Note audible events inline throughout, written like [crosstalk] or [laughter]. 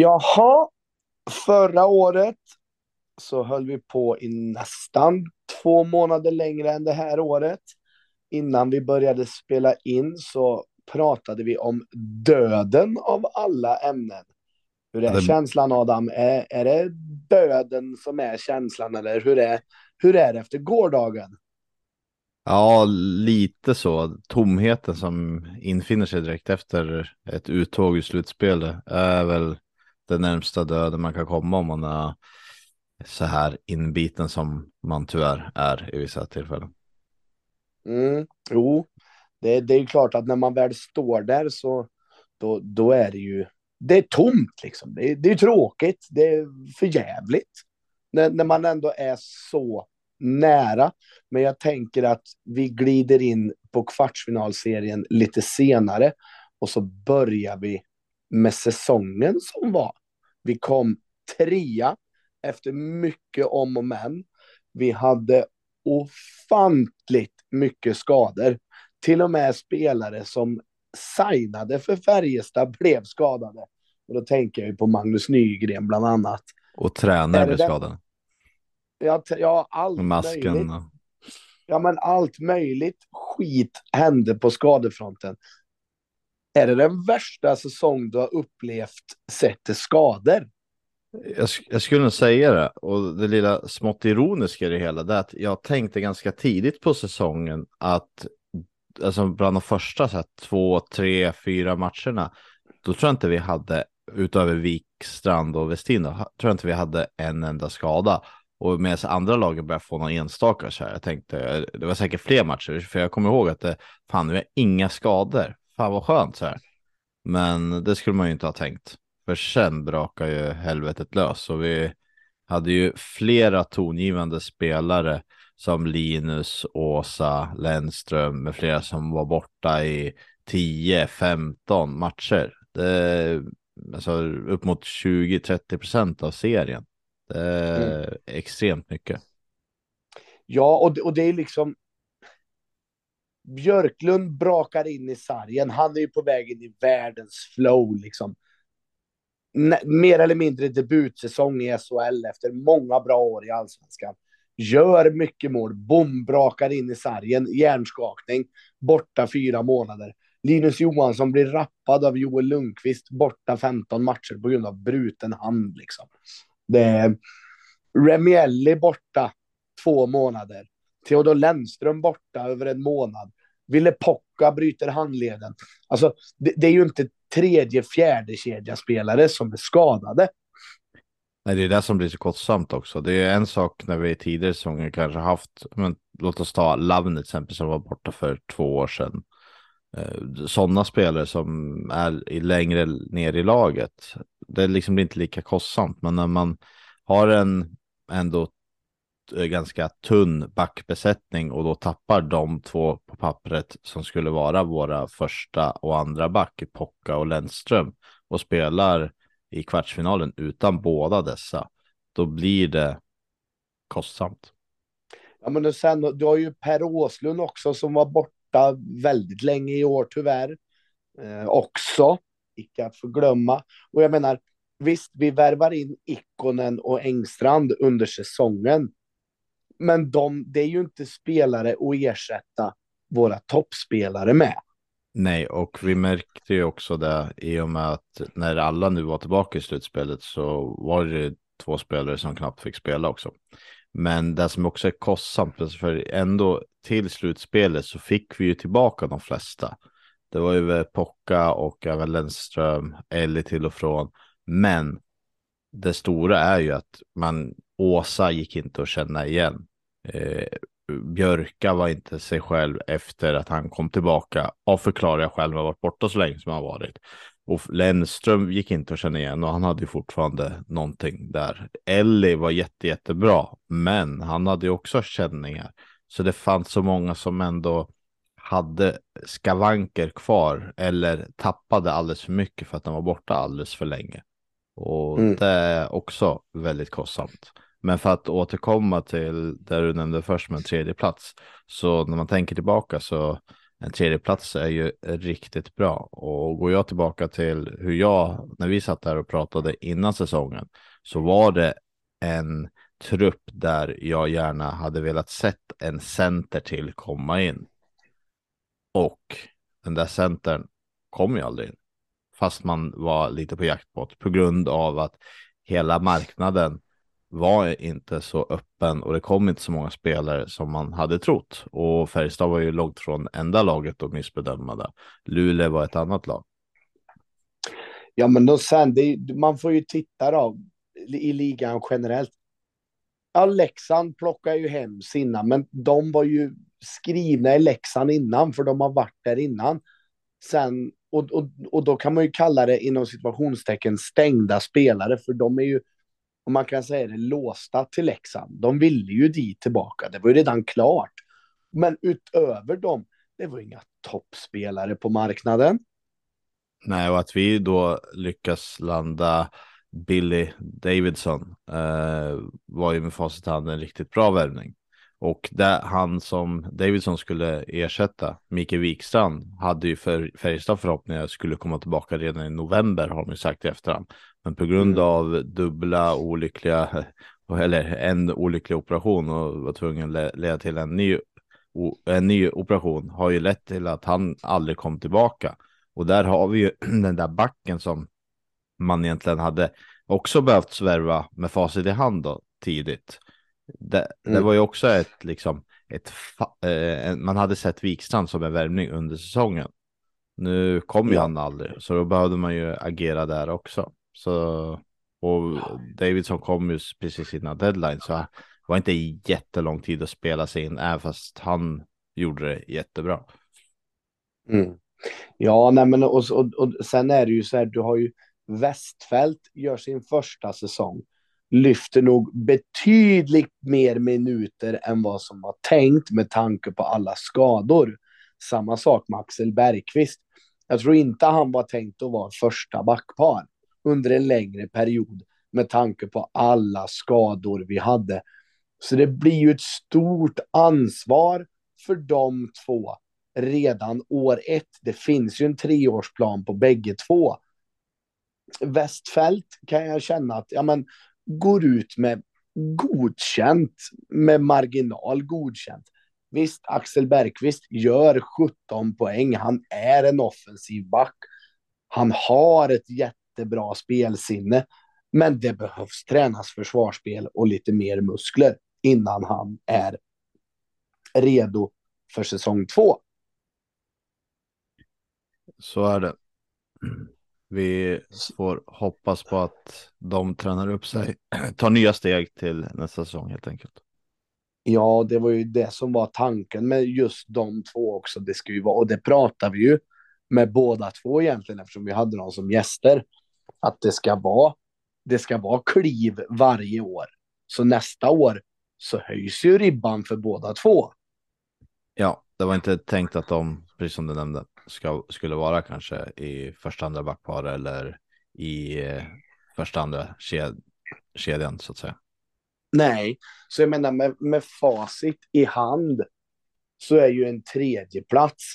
Jaha, förra året så höll vi på i nästan två månader längre än det här året. Innan vi började spela in så pratade vi om döden av alla ämnen. Hur är det- känslan Adam? Är, är det döden som är känslan eller hur är, hur är det efter gårdagen? Ja, lite så. Tomheten som infinner sig direkt efter ett uttåg i slutspelet är väl det närmsta döden man kan komma om man är så här inbiten som man tyvärr är i vissa tillfällen. Mm, jo, det, det är ju klart att när man väl står där så då, då är det ju det är tomt liksom. Det, är- det är tråkigt. Det är för jävligt. När, när man ändå är så nära. Men jag tänker att vi glider in på kvartsfinalserien lite senare och så börjar vi med säsongen som var. Vi kom trea efter mycket om och men. Vi hade ofantligt mycket skador. Till och med spelare som signade för Färjestad blev skadade. Och då tänker jag på Magnus Nygren bland annat. Och tränare den- skadade. Ja, ja allt masken. möjligt. Ja, men allt möjligt skit hände på skadefronten. Är det den värsta säsong du har upplevt sett till skador? Jag, jag skulle nog säga det. Och det lilla smått ironiska i det hela det är att jag tänkte ganska tidigt på säsongen att alltså bland de första så här, två, tre, fyra matcherna då tror jag inte vi hade utöver Wikstrand och Westin då, tror jag inte vi hade en enda skada. Och medan andra lagen började få någon enstaka så här. Jag tänkte det var säkert fler matcher för jag kommer ihåg att det fan vi har inga skador. Fan vad skönt så här. Men det skulle man ju inte ha tänkt. För sen brakar ju helvetet lös och vi hade ju flera tongivande spelare som Linus, Åsa, Lennström med flera som var borta i 10-15 matcher. Det, alltså upp mot 20-30 procent av serien. Det är extremt mycket. Ja, och det, och det är liksom... Björklund brakar in i sargen. Han är ju på väg in i världens flow liksom. Mer eller mindre debutsäsong i SHL efter många bra år i allsvenskan. Gör mycket mål, bom, brakar in i sargen, hjärnskakning, borta fyra månader. Linus Johansson blir rappad av Joel Lundqvist, borta 15 matcher på grund av bruten hand liksom. Det är Remielli borta två månader. Theodor Lennström borta över en månad. Ville Pocka bryter handleden. Alltså, det, det är ju inte tredje, fjärde kedjaspelare som är skadade. Nej, det är det som blir så kostsamt också. Det är en sak när vi i tidigare säsonger kanske haft, men låt oss ta Lavn till exempel som var borta för två år sedan. Eh, sådana spelare som är längre ner i laget. Det är liksom inte lika kostsamt, men när man har en ändå Eh, ganska tunn backbesättning och då tappar de två på pappret som skulle vara våra första och andra back, Pocka och Lennström och spelar i kvartsfinalen utan båda dessa, då blir det kostsamt. Ja, men och sen, du har ju Per Åslund också som var borta väldigt länge i år tyvärr. Eh, också, icke att förglömma. Och jag menar, visst, vi värvar in Ikonen och Engstrand under säsongen. Men de, det är ju inte spelare att ersätta våra toppspelare med. Nej, och vi märkte ju också det i och med att när alla nu var tillbaka i slutspelet så var det två spelare som knappt fick spela också. Men det som också är kostsamt, för ändå till slutspelet så fick vi ju tillbaka de flesta. Det var ju Pocka och även Lennström, Ellie till och från. Men det stora är ju att man, Åsa gick inte att känna igen. Eh, Björka var inte sig själv efter att han kom tillbaka. Av förklarliga skäl, har varit borta så länge som han varit. Och Lennström gick inte att känna igen och han hade ju fortfarande någonting där. Ellie var jätte, jättebra, men han hade ju också känningar. Så det fanns så många som ändå hade skavanker kvar eller tappade alldeles för mycket för att de var borta alldeles för länge. Och Mm. det är också väldigt kostsamt. Men för att återkomma till där du nämnde först med en tredje plats. Så när man tänker tillbaka så en tredjeplats är ju riktigt bra. Och går jag tillbaka till hur jag, när vi satt där och pratade innan säsongen, så var det en trupp där jag gärna hade velat sett en center till komma in. Och den där centern kom ju aldrig in. Fast man var lite på jakt på det på grund av att hela marknaden var inte så öppen och det kom inte så många spelare som man hade trott. Och Färjestad var ju långt från enda laget att missbedöma det. Luleå var ett annat lag. Ja, men då sen, det, man får ju titta då i ligan generellt. Ja, Leksand plockar ju hem sina, men de var ju skrivna i Leksand innan, för de har varit där innan. Sen, och, och, och då kan man ju kalla det inom situationstecken stängda spelare, för de är ju, om man kan säga det, låsta till Leksand. De ville ju dit tillbaka, det var ju redan klart. Men utöver dem, det var inga toppspelare på marknaden. Nej, och att vi då lyckas landa Billy Davidson eh, var ju med facit i hand en riktigt bra värvning. Och där han som Davidson skulle ersätta, Micke Wikstrand, hade ju för Färjestad förhoppningar skulle komma tillbaka redan i november har de ju sagt i efterhand. Men på grund mm. av dubbla olyckliga, [laughs] eller en olycklig operation och var tvungen att leda till en ny, en ny operation har ju lett till att han aldrig kom tillbaka. Och där har vi ju [clears throat] den där backen som man egentligen hade också behövt svärva med facit i hand då, tidigt. Det, mm. det var ju också ett, liksom, ett, eh, man hade sett Wikstrand som en värvning under säsongen. Nu kom ju ja. han aldrig, så då behövde man ju agera där också. Så, och Davidson kom ju precis innan deadline, så det var inte jättelång tid att spela sig in, även fast han gjorde det jättebra. Mm. Ja, nej men och, och, och sen är det ju så här, du har ju Westfält gör sin första säsong, lyfter nog betydligt mer minuter än vad som var tänkt med tanke på alla skador. Samma sak med Axel Bergqvist. Jag tror inte han var tänkt att vara första backpar under en längre period med tanke på alla skador vi hade. Så det blir ju ett stort ansvar för de två redan år ett. Det finns ju en treårsplan på bägge två. Westfält kan jag känna att ja, men, går ut med godkänt, med marginal godkänt. Visst, Axel Bergqvist gör 17 poäng. Han är en offensiv back. Han har ett jättebra spelsinne, men det behövs tränas försvarsspel och lite mer muskler innan han är redo för säsong två. Så är det. Vi får hoppas på att de tränar upp sig, [clears throat] tar nya steg till nästa säsong helt enkelt. Ja, det var ju det som var tanken med just de två också. Det ska ju vara, och det pratar vi ju med båda två egentligen eftersom vi hade dem som gäster. Att det ska vara, det ska vara kliv varje år. Så nästa år så höjs ju ribban för båda två. Ja, det var inte tänkt att de, precis som du nämnde, ska, skulle vara kanske i första andra backpar eller i eh, första andra ked, kedjan så att säga. Nej, så jag menar med, med facit i hand så är ju en tredje plats.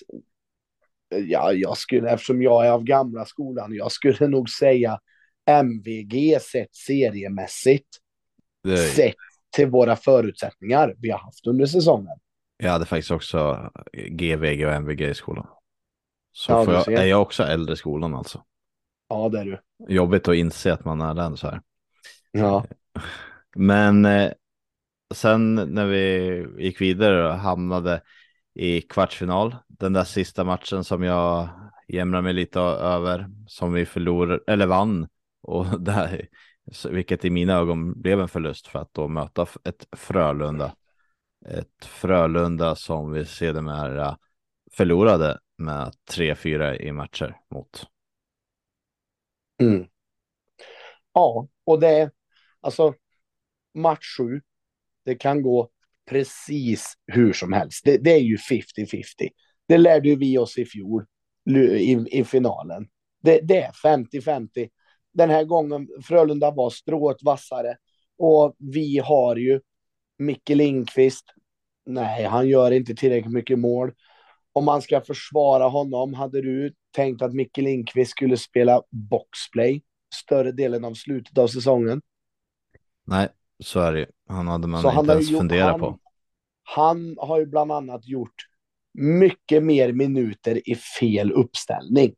Ja, jag skulle, eftersom jag är av gamla skolan, jag skulle nog säga MVG sett seriemässigt. Det... Sett till våra förutsättningar vi har haft under säsongen. Jag hade faktiskt också GVG och MVG i skolan. Så ja, jag, är jag också äldre i skolan alltså. Ja, det är du. Jobbigt att inse att man är den så här. Ja. [laughs] Men eh, sen när vi gick vidare och hamnade i kvartsfinal, den där sista matchen som jag jämrar mig lite över, som vi förlorade, eller vann, och [laughs] där, vilket i mina ögon blev en förlust för att då möta ett Frölunda. Ett Frölunda som vi sedermera förlorade med 3-4 i matcher mot. Mm. Ja, och det är alltså match 7. Det kan gå precis hur som helst. Det, det är ju 50-50. Det lärde vi oss i fjol i, i finalen. Det, det är 50-50. Den här gången Frölunda var strået vassare och vi har ju Micke Lindqvist. Nej, han gör inte tillräckligt mycket mål om man ska försvara honom, hade du tänkt att Micke Lindqvist skulle spela boxplay större delen av slutet av säsongen? Nej, så är det Han hade man så inte ens funderat på. Han har ju bland annat gjort mycket mer minuter i fel uppställning.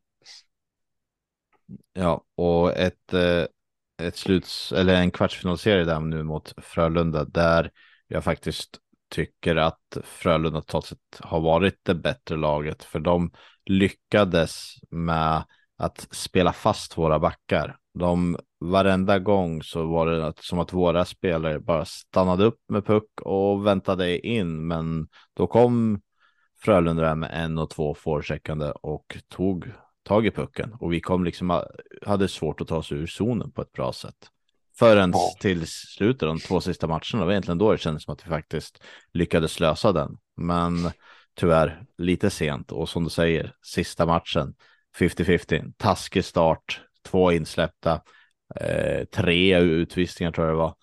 Ja, och ett, eh, ett sluts eller en kvartsfinalserie där nu mot Frölunda där jag faktiskt tycker att Frölunda totalt sett har varit det bättre laget för de lyckades med att spela fast våra backar. De varenda gång så var det som att våra spelare bara stannade upp med puck och väntade in, men då kom Frölunda med en och två forecheckande och tog tag i pucken och vi kom liksom hade svårt att ta oss ur zonen på ett bra sätt. Förrän ja. till slutet, de två sista matcherna, det var egentligen då det kändes som att vi faktiskt lyckades lösa den. Men tyvärr lite sent och som du säger, sista matchen 50-50, taskig start, två insläppta, eh, tre utvisningar tror jag det var.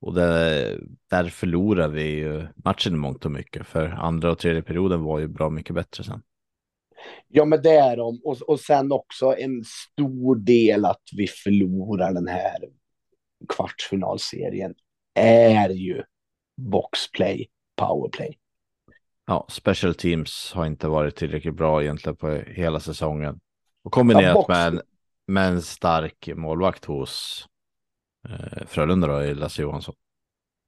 Och det, där förlorade vi ju matchen i mångt och mycket, för andra och tredje perioden var ju bra mycket bättre sen. Ja, men det är de. Och, och sen också en stor del att vi förlorar den här kvartsfinalserien är ju boxplay, powerplay. Ja, special teams har inte varit tillräckligt bra egentligen på hela säsongen. Och kombinerat ja, med, en, med en stark målvakt hos eh, Frölunda då, i Lasse Johansson.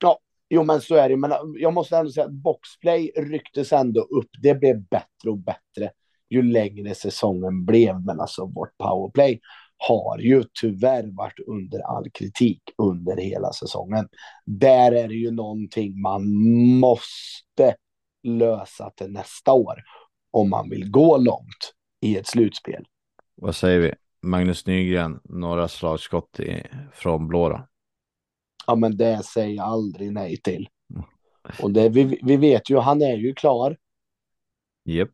Ja, jo men så är det. Men jag måste ändå säga att boxplay rycktes ändå upp. Det blev bättre och bättre ju längre säsongen blev. Men alltså vårt powerplay har ju tyvärr varit under all kritik under hela säsongen. Där är det ju någonting man måste lösa till nästa år om man vill gå långt i ett slutspel. Vad säger vi? Magnus Nygren, några slagskott i, från blå Ja, men det säger jag aldrig nej till. [laughs] Och det, vi, vi vet ju, han är ju klar. Yep.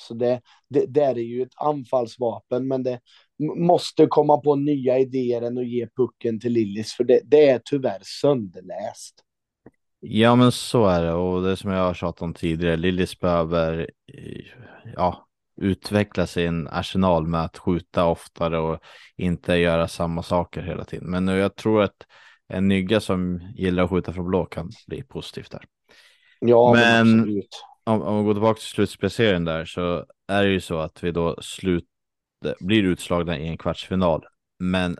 Så det, det, det är ju ett anfallsvapen, men det måste komma på nya idéer än att ge pucken till Lillis, för det, det är tyvärr sönderläst. Ja, men så är det och det som jag har tjatat om tidigare. Lillis behöver ja, utveckla sin arsenal med att skjuta oftare och inte göra samma saker hela tiden. Men jag tror att en nygga som gillar att skjuta från blå kan bli positivt där. Ja, men, men om, om vi går tillbaka till slutspelserien där så är det ju så att vi då slut, blir utslagna i en kvartsfinal. Men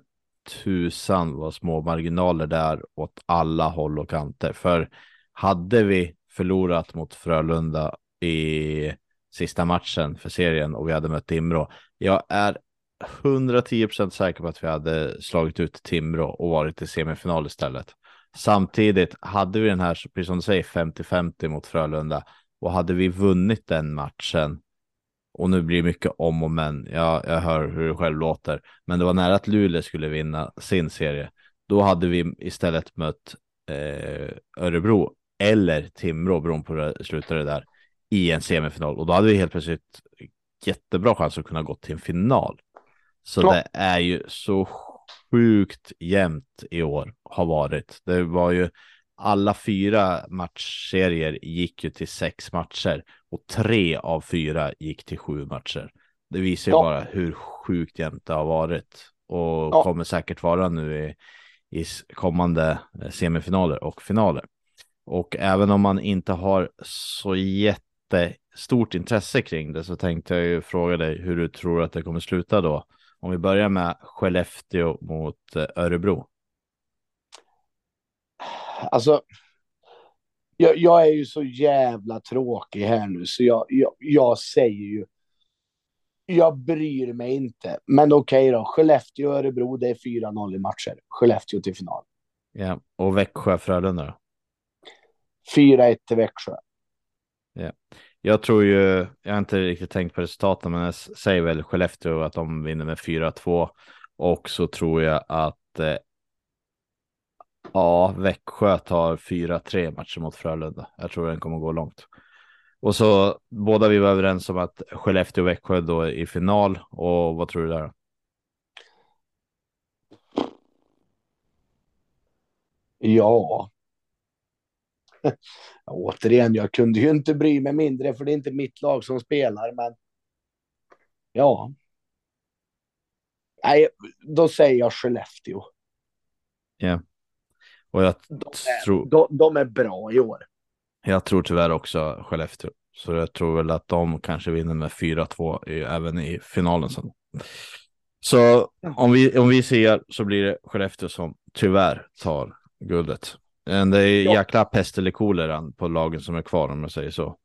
tusan vad små marginaler där åt alla håll och kanter. För hade vi förlorat mot Frölunda i sista matchen för serien och vi hade mött Timrå. Jag är 110% säker på att vi hade slagit ut Timrå och varit i semifinal istället. Samtidigt hade vi den här, precis som du säger, 50-50 mot Frölunda och hade vi vunnit den matchen och nu blir det mycket om och men. Jag, jag hör hur det själv låter, men det var nära att Luleå skulle vinna sin serie. Då hade vi istället mött eh, Örebro eller Timrå beroende på hur det slutade där i en semifinal och då hade vi helt plötsligt jättebra chans att kunna gå till en final. Så ja. det är ju så sjukt jämnt i år har varit. Det var ju alla fyra matchserier gick ju till sex matcher och tre av fyra gick till sju matcher. Det visar ju ja. bara hur sjukt jämnt det har varit och ja. kommer säkert vara nu i, i kommande semifinaler och finaler. Och även om man inte har så jättestort intresse kring det så tänkte jag ju fråga dig hur du tror att det kommer sluta då. Om vi börjar med Skellefteå mot eh, Örebro. Alltså, jag, jag, är ju så jävla tråkig här nu så jag, jag, jag säger ju. Jag bryr mig inte. Men okej okay då, Skellefteå och Örebro, det är 4-0 i matcher. Skellefteå till final. Ja, och Växjö Frölunda då? 4-1 till Växjö. Ja. Jag tror ju, jag har inte riktigt tänkt på resultaten, men jag säger väl Skellefteå att de vinner med 4-2 och så tror jag att eh, Ja, Växjö tar 4-3 matcher mot Frölunda. Jag tror den kommer gå långt. Och så båda vi var överens om att Skellefteå och Växjö då i final. Och vad tror du där? Ja. återigen, jag kunde ju inte bry mig mindre för det är inte mitt lag som spelar, men ja. Nej, då säger jag Skellefteå. Ja. Och jag De är, tror, de, de är bra i år. jag tror tyvärr också Skellefteå. Så jag tror väl att de kanske vinner med 4-2 i, även i finalen sen. Så om vi, om vi ser så blir det Skellefteå som tyvärr tar guldet. Men det är jäkla pest eller kolera på lagen som är kvar om jag säger så.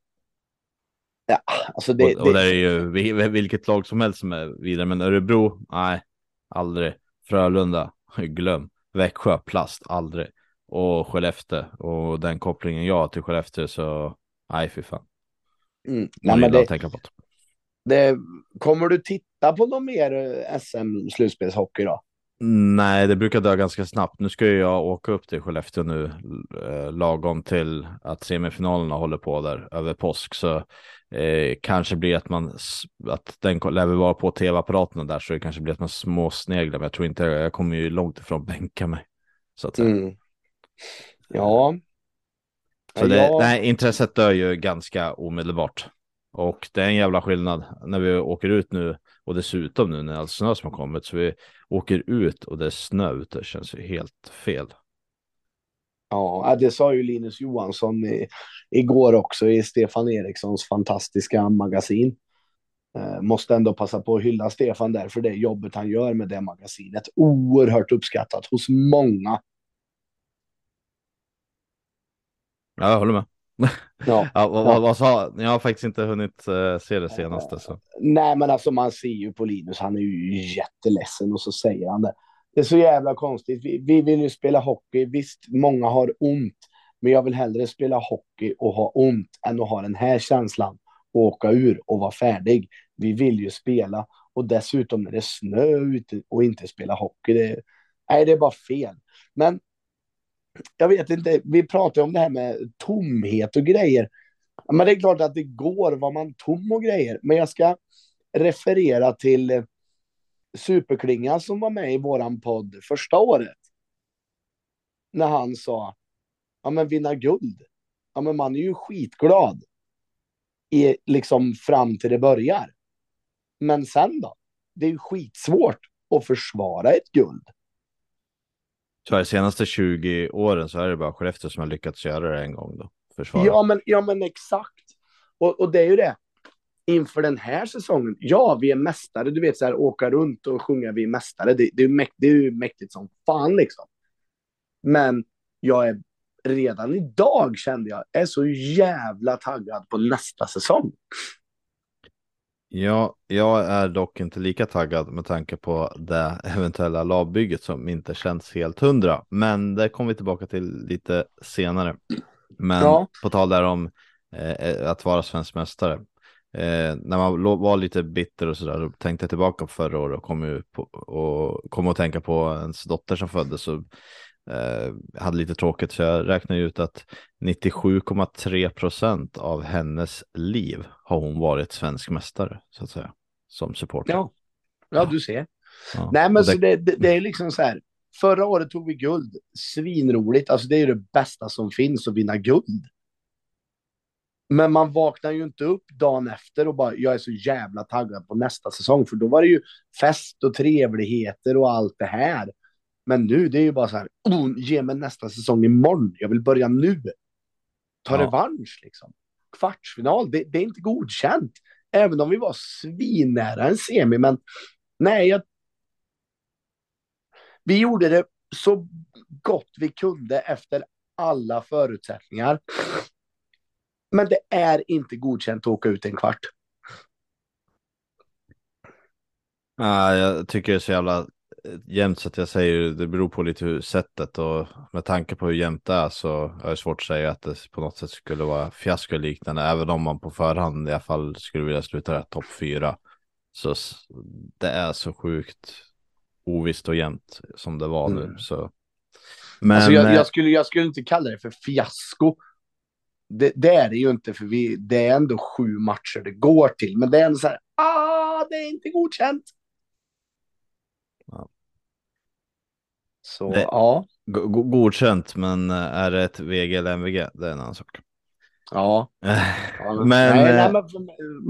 Ja, alltså det, och, och det är ju vi- vilket lag som helst som är vidare. Men Örebro, nej, aldrig. Frölunda, [laughs] glöm. Växjö, plast, aldrig. Och Skellefteå och den kopplingen jag har till Skellefteå så nej fy fan. mm, nej, men det, tänka på det. det, kommer du titta på någon mer eh, SM-slutspelshockey då? Nej, det brukar dö ganska snabbt. Nu ska jag åka upp till Skellefteå nu eh, lagom till att semifinalerna håller på där över påsk. Så eh, kanske blir att man att den lär väl vara på tv-apparaterna där så det kanske blir att man småsneglar. Men jag tror inte jag kommer ju långt ifrån bänka mig. Så att säga. Mm. Ja. Så det, ja, nej, intresset dör ju ganska omedelbart. Och det är en jävla skillnad när vi åker ut nu och dessutom nu när all snö som har kommit så vi åker ut och det är snö ute. Det känns ju helt fel. Ja, det sa ju Linus Johansson i, igår också i Stefan Erikssons fantastiska magasin. Eh, måste ändå passa på att hylla Stefan där för det jobbet han gör med det magasinet. Oerhört uppskattat hos många. Ja, jag håller med. [laughs] Ja. Ja, vad, vad, vad sa Jag har faktiskt inte hunnit eh, se det senaste. Så. Nej, men alltså man ser ju på Linus, han är ju jätteledsen och så säger han det. Det är så jävla konstigt. Vi, vi vill ju spela hockey. Visst, många har ont, men jag vill hellre spela hockey och ha ont än att ha den här känslan och åka ur och vara färdig. Vi vill ju spela och dessutom när det är snö ute och inte spela hockey. Det, nej, det är bara fel. Men jag vet inte, vi pratar om det här med tomhet och grejer. Men det är klart att det går var man tom och grejer. Men jag ska referera till eh, Superklinga som var med i våran podd första året. När han sa, ja men vinna guld. Ja men man är ju skitglad. I, liksom fram till det börjar. Men sen då? Det är ju skitsvårt att försvara ett guld. Så de senaste 20 åren så är det bara Skellefteå som har lyckats göra det en gång då. Försvara. Ja men, ja, men exakt. Och, och det är ju det. Inför den här säsongen, ja, vi är mästare. Du vet, så här, åka runt och sjunga vi är mästare. Det, det, är, ju mäkt, det är ju mäktigt som fan liksom. Men jag är redan idag kände jag, är så jävla taggad på nästa säsong. Ja, jag är dock inte lika taggad med tanke på det eventuella lagbygget som inte känns helt hundra. Men det kommer vi tillbaka till lite senare. Men Ja. på tal där om eh, att vara svensk mästare. Eh, när man var lite bitter och sådär, tänkte jag tillbaka på förra året och kom, på, och kom att tänka på ens dotter som föddes. Och, eh, hade lite tråkigt så jag räknade ut att 97,3 procent av hennes liv har hon varit svensk mästare så att säga. Som supporter. Ja, ja du ser. Ja. Nej, men Och så det, det, det, det är liksom så här. Förra året tog vi guld. Svinroligt. Alltså det är det bästa som finns att vinna guld. Men man vaknar ju inte upp dagen efter och bara, jag är så jävla taggad på nästa säsong. För då var det ju fest och trevligheter och allt det här. Men nu, det är ju bara så här, oh, ge mig nästa säsong imorgon. Jag vill börja nu. Ta Ja. revansch liksom. Kvartsfinal, det, det är inte godkänt. Även om vi var svinnära en semi, men nej, jag... vi gjorde det så gott vi kunde efter alla förutsättningar. Men det är inte godkänt att åka ut en kvart. ja, jag tycker det är så jävla jämnt så att jag säger det beror på lite hur sättet och med tanke på hur jämnt det är så är det svårt att säga att det på något sätt skulle vara fiasko liknande även om man på förhand i alla fall skulle vilja sluta topp fyra. Så det är så sjukt ovisst och jämnt som det var nu Mm. så. Men alltså jag, eh, jag, skulle, jag skulle inte kalla det för fiasko. Det, det är det ju inte, för vi, det är ändå sju matcher det går till. Men det är ändå så här, ah, det är inte godkänt. Så Det- ja, godkänt, men eh, är det ett VG eller MVG? Det är en annan sak. Ja. men, men, nej, nej, eh, men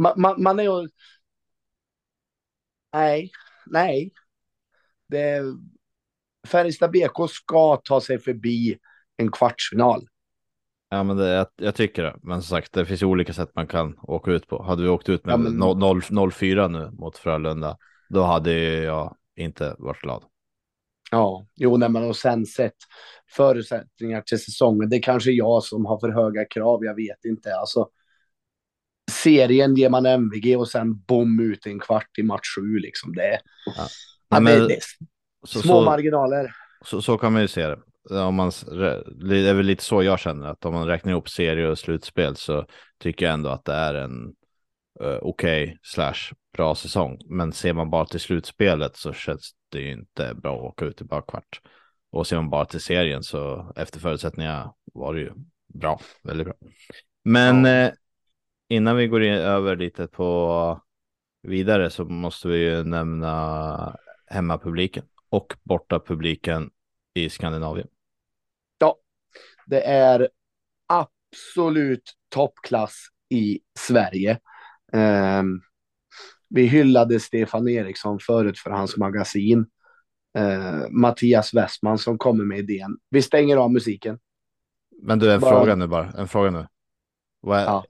man, man, man är ju... Nej, nej. Det... Färjestad BK ska ta sig förbi en kvartsfinal. Ja, men det, jag, jag, tycker det. Men som sagt, det finns ju olika sätt man kan åka ut på. Hade vi åkt ut med ja, men... 0-4 nu mot Frölunda, då hade jag inte varit glad. Ja, jo, nej, men och sen sett förutsättningar till säsongen. Det är kanske jag som har för höga krav, jag vet inte. Alltså, serien ger man MVG och sen bom ut en kvart i match sju liksom. Det är, ja. ja men, det, det så, små så, marginaler. Så, så kan man ju se det. Om man, det är väl lite så jag känner att om man räknar ihop serie och slutspel så tycker jag ändå att det är en uh, okej okay, slash bra säsong. Men ser man bara till slutspelet så känns det ju inte bra att åka ut i bara kvart. Och ser man bara till serien så efter förutsättningarna var det ju bra, väldigt bra. Men ja. eh, innan vi går in, över lite på vidare så måste vi ju nämna hemmapubliken och bortapubliken i Skandinavien. Ja, det är absolut toppklass i Sverige. Um, vi hyllade Stefan Eriksson förut för hans magasin. Uh, Mattias Westman som kommer med idén. Vi stänger av musiken. Men du, en bara... fråga nu bara. En fråga nu. Är, ja.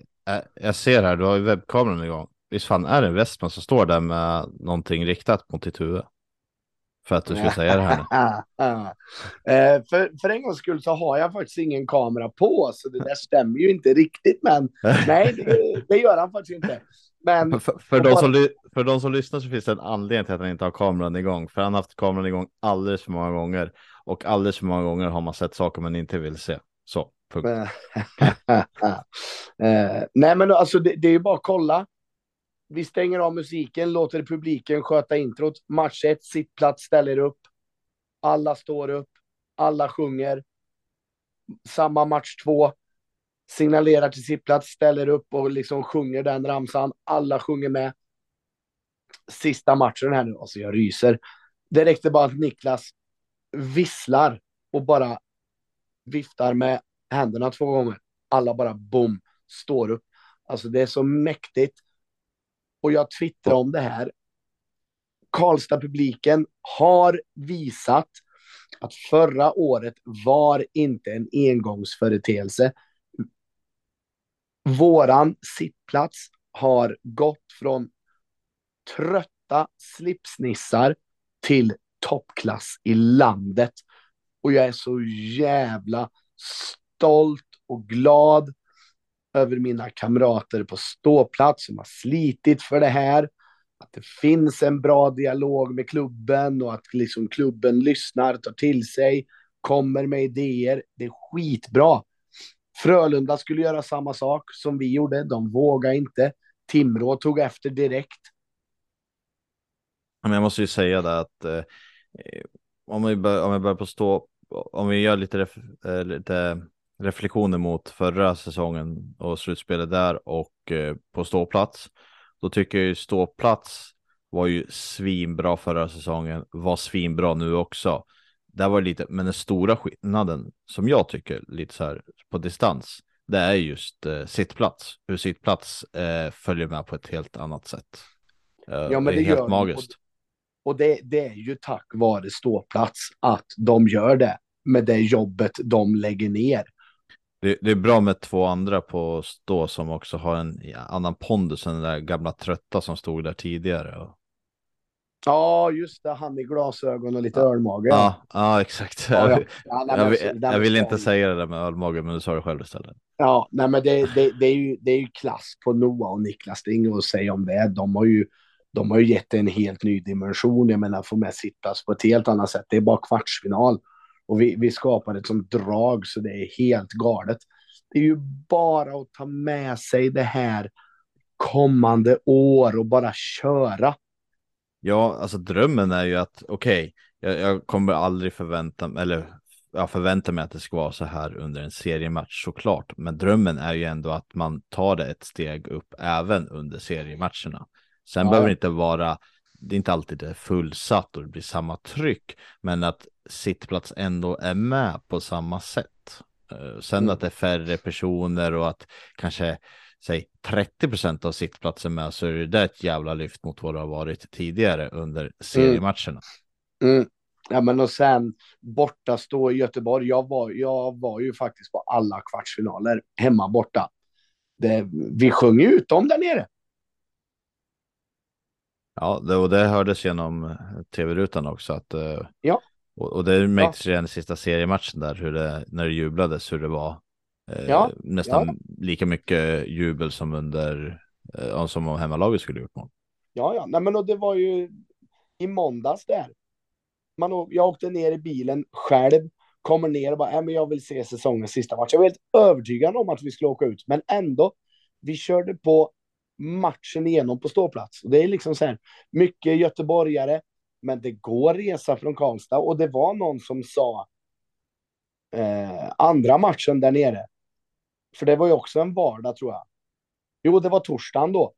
Jag ser här, du har ju webbkameran igång. Visst fan är det en Westman som står där med någonting riktat mot ditt huvud? För att du ska säga det här [laughs] eh, för, för en gångs skull så har jag faktiskt ingen kamera på, så det där stämmer ju inte riktigt. Men [laughs] nej, det, det gör han faktiskt inte. Men, [laughs] för, för, de som, för de som lyssnar så finns det en anledning till att han inte har kameran igång. För han har haft kameran igång alldeles för många gånger. Och alldeles för många gånger har man sett saker man inte vill se. Så, punkt. eh, nej, men alltså det, det är ju bara att kolla. Vi stänger av musiken, låter publiken sköta introt. Match 1, sittplats ställer upp. Alla står upp, alla sjunger. Samma match 2, signalerar till sittplats, ställer upp och liksom sjunger den ramsan. Alla sjunger med. Sista matchen här nu, alltså jag ryser. Det räckte bara att Niklas visslar och bara viftar med händerna två gånger. Alla bara bom, står upp. Alltså det är så mäktigt och jag twittrade om det här. Karlstad-publiken har visat att förra året var inte en engångsföreteelse. Våran sittplats har gått från trötta slipsnissar till toppklass i landet. Och jag är så jävla stolt och glad över mina kamrater på ståplats som har slitit för det här. Att det finns en bra dialog med klubben och att liksom klubben lyssnar, tar till sig, kommer med idéer. Det är skitbra. Frölunda skulle göra samma sak som vi gjorde. De vågade inte. Timrå tog efter direkt. Men jag måste ju säga det att eh, om, vi bör, om vi börjar på stå, om vi gör lite, ref, eh, lite reflektioner mot förra säsongen och slutspelet där och eh, på ståplats. Då tycker jag ju ståplats var ju svinbra förra säsongen, var svinbra nu också. Där var det lite, men den stora skillnaden som jag tycker lite så här på distans, det är just eh, sittplats. Hur sittplats eh, följer med på ett helt annat sätt. Eh, ja, men det, är helt magiskt. Och, och det, det är ju tack vare ståplats att de gör det med det jobbet de lägger ner. Det, det, är bra med två andra på stå som också har en annan pondus än den där gamla trötta som stod där tidigare. Ja, just det. Han i glasögon och lite ja. ölmage. Ja, ja exakt. Ja, ja. ja nej, jag, vill, jag vill inte säga det där med ölmage, men du sa det själv istället. Ja, nej, men det, det, det, är ju, det är ju klass på Noah och Niklas. Det är inget att säga om det. De har ju, de har ju gett en helt ny dimension. Jag menar, få med sittplats på ett helt annat sätt. Det är bara kvartsfinal. Och vi, vi skapar ett sånt drag så det är helt galet. Det är ju bara att ta med sig det här kommande år och bara köra. Ja, alltså drömmen är ju att okej, okay, jag, jag, kommer aldrig förvänta mig, eller jag förväntar mig att det ska vara så här under en seriematch såklart. Men drömmen är ju ändå att man tar det ett steg upp även under seriematcherna. Sen ja. behöver det inte vara det är inte alltid det är fullsatt och det blir samma tryck, men att sittplats ändå är med på samma sätt. Eh, sen mm. att det är färre personer och att kanske säg 30 procent av sittplatsen med så är det ett jävla lyft mot vad det har varit tidigare under seriematcherna. Mm. Mm. Ja, men och sen borta stå i Göteborg. Jag var, jag var ju faktiskt på alla kvartsfinaler hemma borta. Det, vi sjöng ut dem där nere. Ja, det, och det hördes genom tv-rutan också. Att, eh, ja. Och, och det märktes ja. redan i sista seriematchen där, hur det, när det jublades, hur det var eh, ja. nästan ja. lika mycket jubel som under, eh, som om hemmalaget skulle gjort mål. Ja, ja, nej men och det var ju i måndags där. Man, jag åkte ner i bilen själv, kommer ner och bara, äh, men jag vill se säsongens sista match. Jag var helt övertygad om att vi skulle åka ut, men ändå, vi körde på matchen igenom på ståplats. Det är liksom så här, mycket göteborgare, men det går resa från Karlstad och det var någon som sa eh, andra matchen där nere. För det var ju också en vardag tror jag. Jo, det var torsdagen då.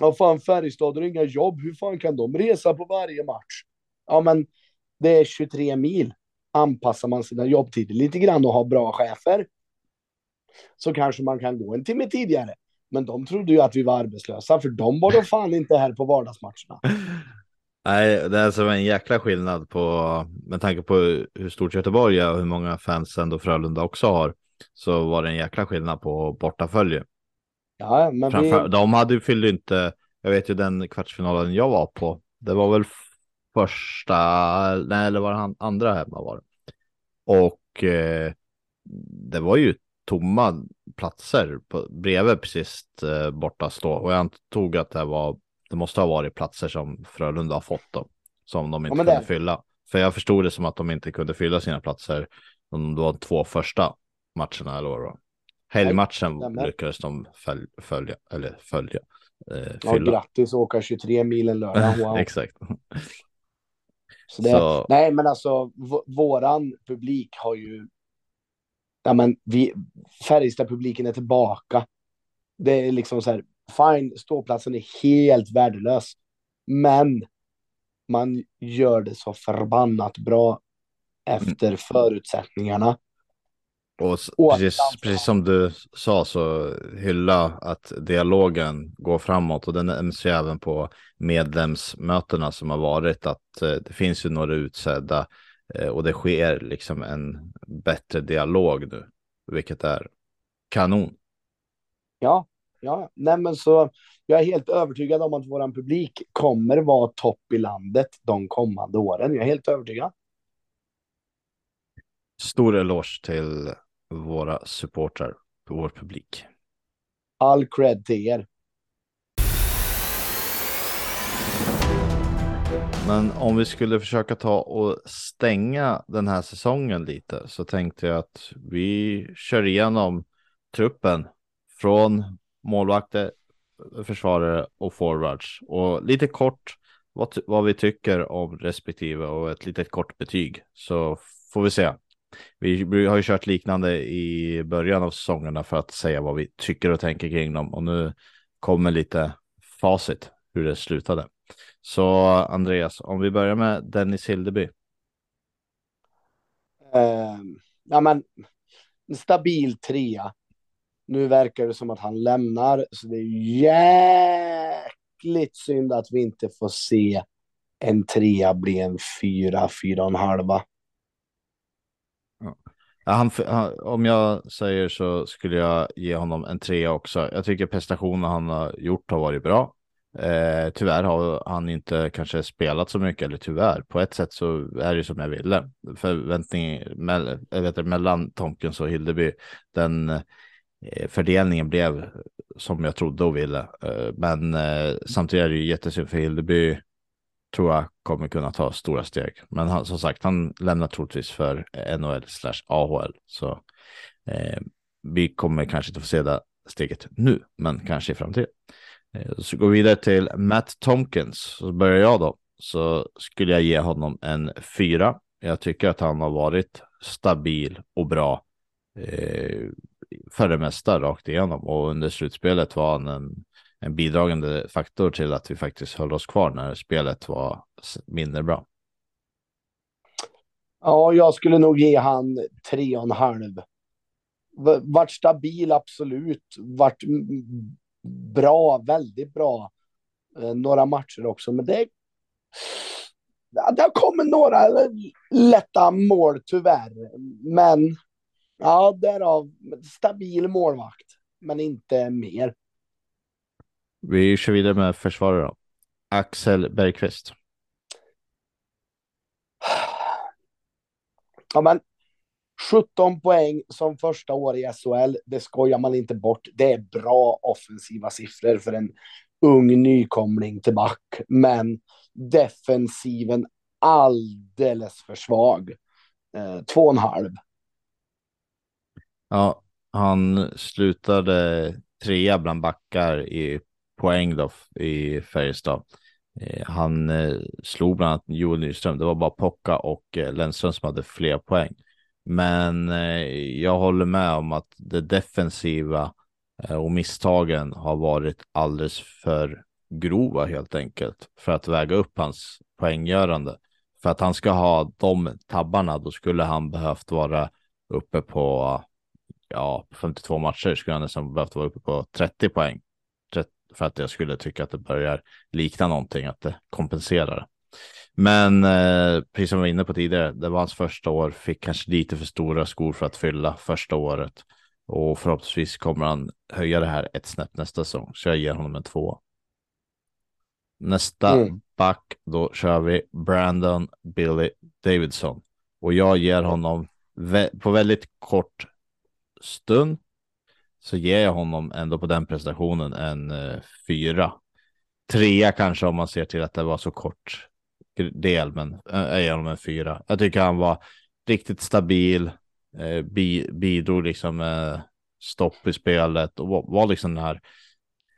Ja, fan Färjestad har inga jobb. Hur fan kan de resa på varje match? Ja, men det är 23 mil. Anpassar man sina jobbtider lite grann och har bra chefer så kanske man kan gå en timme tidigare. Men de trodde ju att vi var arbetslösa, för de var då fan inte här på vardagsmatcherna. [laughs] Nej, det är alltså en jäkla skillnad på, med tanke på hur stort Göteborg är och hur många fans ändå Frölunda också har, så var det en jäkla skillnad på bortafölje. Ja, men Framför, vi... De hade fyllde inte, jag vet ju den kvartsfinalen jag var på, det var väl första, nej, eller var det andra hemma var det. Och eh, det var ju tomma platser på, bredvid precis eh, borta stå och jag antog att det var det måste ha varit platser som Frölunda har fått då, som de inte ja, kunde det... fylla. För jag förstod det som att de inte kunde fylla sina platser de två första matcherna eller vad det var. Helgmatchen Nej, lyckades de följa, följa eller följa. Eh, ja, grattis åka 23 mil en lördag. [laughs] Wow. Exakt. Så det, Så... Nej, men alltså våran publik har ju. Ja, men vi Färjestad-publiken är tillbaka. Det är liksom så här fine, ståplatsen är helt värdelös. Men man gör det så förbannat bra efter mm. förutsättningarna. Och, precis, precis som du sa så hylla att dialogen går framåt och den nämns ju även på medlemsmötena som har varit att eh, det finns ju några utsedda och det sker liksom en bättre dialog nu, vilket är kanon. Ja, Ja, nej men så jag är helt övertygad om att våran publik kommer vara topp i landet de kommande åren. Jag är helt övertygad. Stor eloge till våra supportrar, vår publik. All cred till er. Men om vi skulle försöka ta och stänga den här säsongen lite så tänkte jag att vi kör igenom truppen från målvakter, försvarare och forwards. Och lite kort vad, vad vi tycker om respektive och ett litet kort betyg. Så får vi se. Vi har ju kört liknande i början av säsongerna för att säga vad vi tycker och tänker kring dem. Och nu kommer lite facit hur det slutade. Så Andreas, om vi börjar med Dennis Hildeby. Uh, ja, men stabil trea. Nu verkar det som att han lämnar, så det är jäkligt synd att vi inte får se en trea bli en fyra, fyra och en halva. Ja, han, om jag säger så skulle jag ge honom en trea också. Jag tycker prestationen han har gjort har varit bra. Eh, tyvärr har han inte kanske spelat så mycket, eller tyvärr, på ett sätt så är det som jag ville. Förväntningen mellan Tomkins och Hildeby, den Eh, fördelningen blev som jag trodde och ville. Eh, men eh, samtidigt är det ju jättesynd för Hildeby tror jag kommer kunna ta stora steg. Men han, som sagt, han lämnar troligtvis för NHL slash AHL. Så eh, vi kommer kanske inte få se det steget nu, men kanske i framtiden. Eh, så går vi vidare till Matt Tomkins. Så börjar jag då. Så skulle jag ge honom en fyra. Jag tycker att han har varit stabil och bra. Eh, för det mesta rakt igenom och under slutspelet var han en, en bidragande faktor till att vi faktiskt höll oss kvar när spelet var mindre bra. Ja, jag skulle nog ge han tre och en halv. Vart stabil, absolut. Vart bra, väldigt bra. Eh, några matcher också, men det. Det har kommit några lätta mål tyvärr, men ja, därav stabil målvakt, men inte mer. Vi kör vidare med försvarare. Axel Bergqvist. Ja, men 17 poäng som första år i SHL, det skojar man inte bort. Det är bra offensiva siffror för en ung nykomling till back, men defensiven alldeles för svag. Eh, två och en halv. Ja, han slutade trea bland backar i poäng då i Färjestad. Eh, han eh, slog bland annat Joel Nyström. Det var bara Pocka och eh, Lennström som hade fler poäng. Men eh, jag håller med om att det defensiva eh, och misstagen har varit alldeles för grova helt enkelt för att väga upp hans poänggörande. För att han ska ha de tabbarna, då skulle han behövt vara uppe på ja, 52 matcher skulle han nästan behövt vara uppe på 30 poäng för att jag skulle tycka att det börjar likna någonting, att det kompenserar. Men eh, precis som vi var inne på tidigare, det var hans första år, fick kanske lite för stora skor för att fylla första året och förhoppningsvis kommer han höja det här ett snäpp nästa säsong, så jag ger honom en två. Nästa mm. back, då kör vi Brandon Billy Davidson och jag ger honom vä på väldigt kort stund så ger jag honom ändå på den prestationen en uh, fyra. Trea kanske om man ser till att det var så kort del, men eh, jag ger honom en fyra. Jag tycker han var riktigt stabil, eh, bi bidrog liksom med stopp i spelet och var, var liksom den här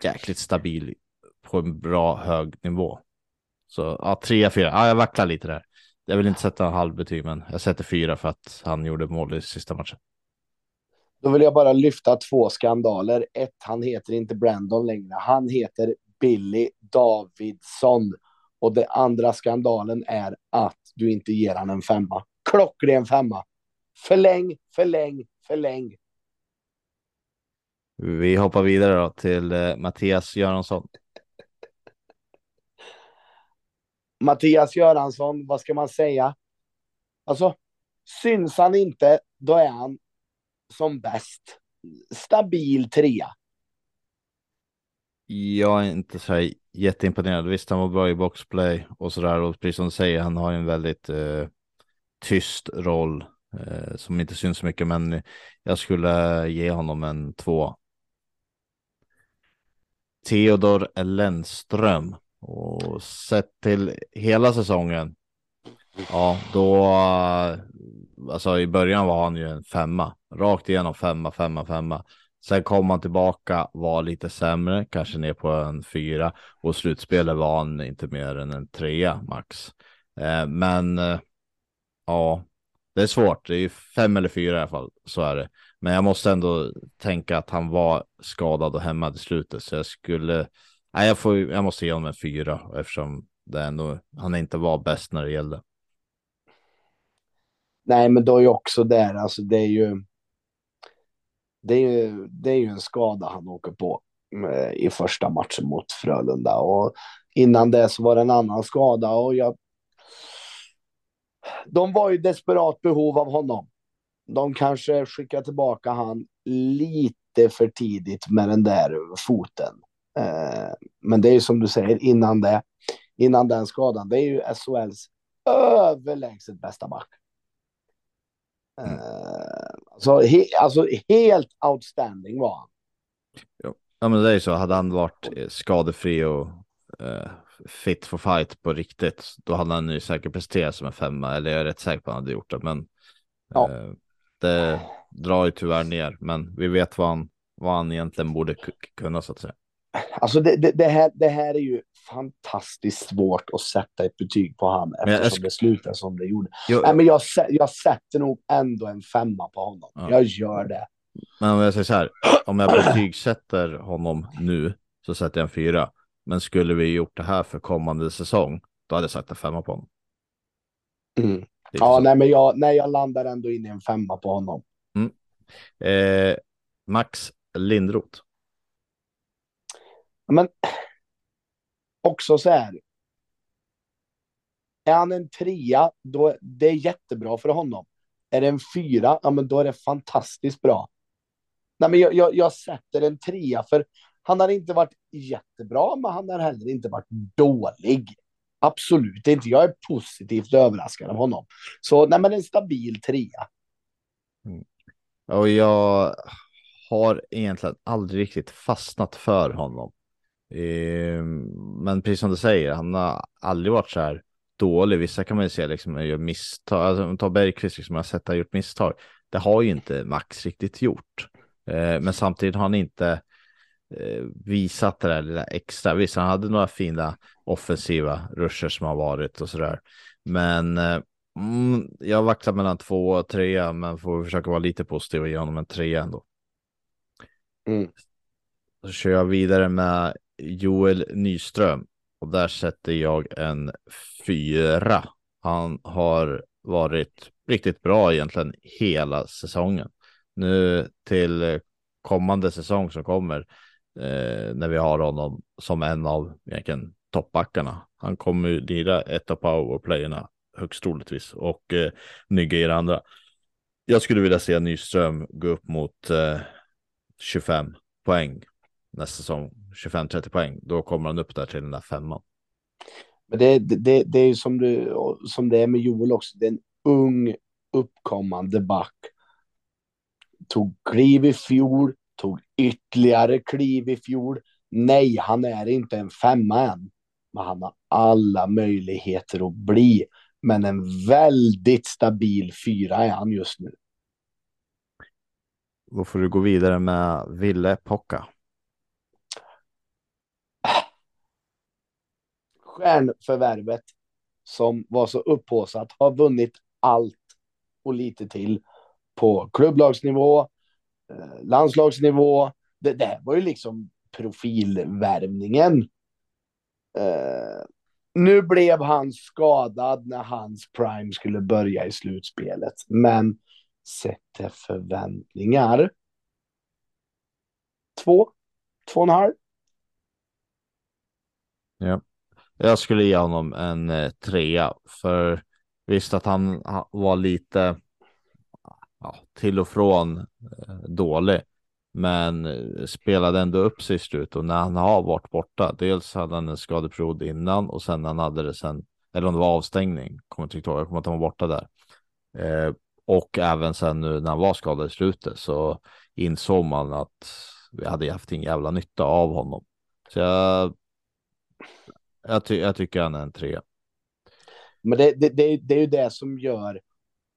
jäkligt stabil på en bra hög nivå. Så ja, tre, fyra. Ja, jag vacklar lite där. Jag vill inte sätta en halv betyg, men jag sätter fyra för att han gjorde mål i sista matchen. Då vill jag bara lyfta två skandaler. Ett, han heter inte Brandon längre. Han heter Billy Davidsson. Och den andra skandalen är att du inte ger han en femma. Klockren femma. Förläng, förläng, förläng. Vi hoppar vidare då till eh, Mattias Göransson. Mattias Göransson, vad ska man säga? Alltså, syns han inte, då är han som bäst. Stabil trea. Jag är inte så jätteimponerad. Visst, han var bra i boxplay och så där. Och precis som du säger, han har en väldigt eh, tyst roll eh, som inte syns så mycket. Men jag skulle ge honom en två. Theodor Lennström. Och sett till hela säsongen. Ja, då alltså i början var han ju en femma, rakt igenom femma, femma, femma. Sen kom han tillbaka, var lite sämre, kanske ner på en fyra och slutspelet var han inte mer än en trea max. Eh, men eh, ja, det är svårt. Det är ju fem eller fyra i alla fall, så är det. Men jag måste ändå tänka att han var skadad och hemma i slutet, så jag skulle. Nej, jag får. Jag måste ge honom en fyra eftersom det ändå han inte var bäst när det gällde. Nej, men då är ju också där, alltså det är ju. Det är ju, det är ju en skada han åker på eh, i första matchen mot Frölunda och innan det så var det en annan skada och jag. De var ju desperat behov av honom. De kanske skickar tillbaka han lite för tidigt med den där foten. Eh, men det är ju som du säger innan det, innan den skadan, det är ju SHLs överlägset bästa back. Mm. Uh, alltså, he, alltså helt outstanding var han. Ja, men det är ju så. Hade han varit eh, skadefri och uh, fit for fight på riktigt, då hade han ju säkert presterat som en femma. Eller jag är rätt säker på att han hade gjort det, men ja. uh, det drar ju tyvärr ner. Men vi vet vad han, vad han egentligen borde kunna så att säga. Alltså det, det, det, här, det här är ju fantastiskt svårt att sätta ett betyg på han eftersom det slutar som det gjorde. Jo, Nej, men jag, jag sätter nog ändå en femma på honom. Ja. Jag gör det. Men om jag säger så här, om jag betygsätter honom nu så sätter jag en fyra. Men skulle vi gjort det här för kommande säsong, då hade jag sagt en femma på honom. Mm. Ja, nej, men jag, nej, jag landar ändå in i en femma på honom. Mm. Eh, Max Lindroth. Men också så här. Är han en trea, då det är jättebra för honom. Är det en fyra, ja men då är det fantastiskt bra. Nej, men jag, jag, jag sätter en trea för han har inte varit jättebra, men han har heller inte varit dålig. Absolut inte. Jag är positivt överraskad av honom. Så nej, men en stabil trea. Mm. Och jag har egentligen aldrig riktigt fastnat för honom. Eh, men precis som du säger, han har aldrig varit så här dålig. Vissa kan man ju se liksom gör misstag. Alltså, ta Bergqvist som liksom, jag sett har gjort misstag. Det har ju inte Max riktigt gjort. Eh, men samtidigt har han inte eh, visat det där lilla extra. Visst, han hade några fina offensiva ruscher som har varit och så där. Men eh, mm, jag vacklar mellan två och tre, men får försöka vara lite positiv och ge honom en trea ändå. Mm. Så kör jag vidare med Joel Nyström och där sätter jag en fyra. Han har varit riktigt bra egentligen hela säsongen. Nu till kommande säsong som kommer eh, när vi har honom som en av egentligen toppbackarna. Han kommer ju lira ett av powerplayerna högst troligtvis och eh, Nygge i det andra. Jag skulle vilja se Nyström gå upp mot eh, 25 poäng nästa säsong, 25-30 poäng. Då kommer han upp där till den där femman. Men det, det, det är ju som, du, som det är med Joel också. Det är en ung uppkommande back. Tog kliv i fjol, tog ytterligare kliv i fjol. Nej, han är inte en femma än, men han har alla möjligheter att bli. Men en väldigt stabil fyra är han just nu. Då får du gå vidare med Ville Pocka. Stjärnförvärvet som var så upphåsat har vunnit allt och lite till på klubblagsnivå, eh, landslagsnivå. Det där var ju liksom profilvärvningen. Uh, nu blev han skadad när hans prime skulle börja i slutspelet, men sätter förväntningar. Två, två och en halv. Ja, jag skulle ge honom en eh, trea för visst att han var lite ja, till och från eh, dålig, men eh, spelade ändå upp sig i slut och när han har varit borta, dels hade han en skadeperiod innan och sen han hade det sen, eller om det var avstängning, kommer inte ihåg, jag kommer att han var borta där. Eh, och även sen nu när han var skadad i slutet så insåg man att vi hade haft en jävla nytta av honom. Så jag, jag, ty jag tycker han är en tre. Men det, det, det, det är ju det som gör,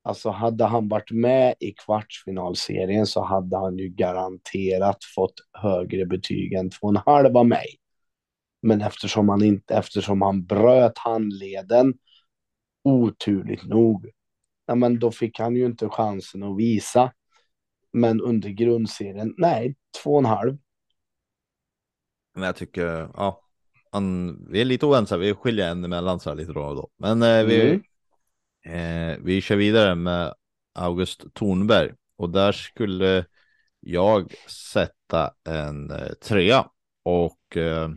alltså hade han varit med i kvartsfinalserien så hade han ju garanterat fått högre betyg än två och en halv av mig. Men eftersom han inte, eftersom han bröt handleden oturligt nog ja, men då fick han ju inte chansen att visa. Men under grundserien, nej, två och en halv. Men jag tycker, ja, han, vi är lite oense, vi skiljer en emellan så här lite då och då. Men eh, vi, mm. eh, vi kör vidare med August Tornberg och där skulle jag sätta en eh, trea och eh,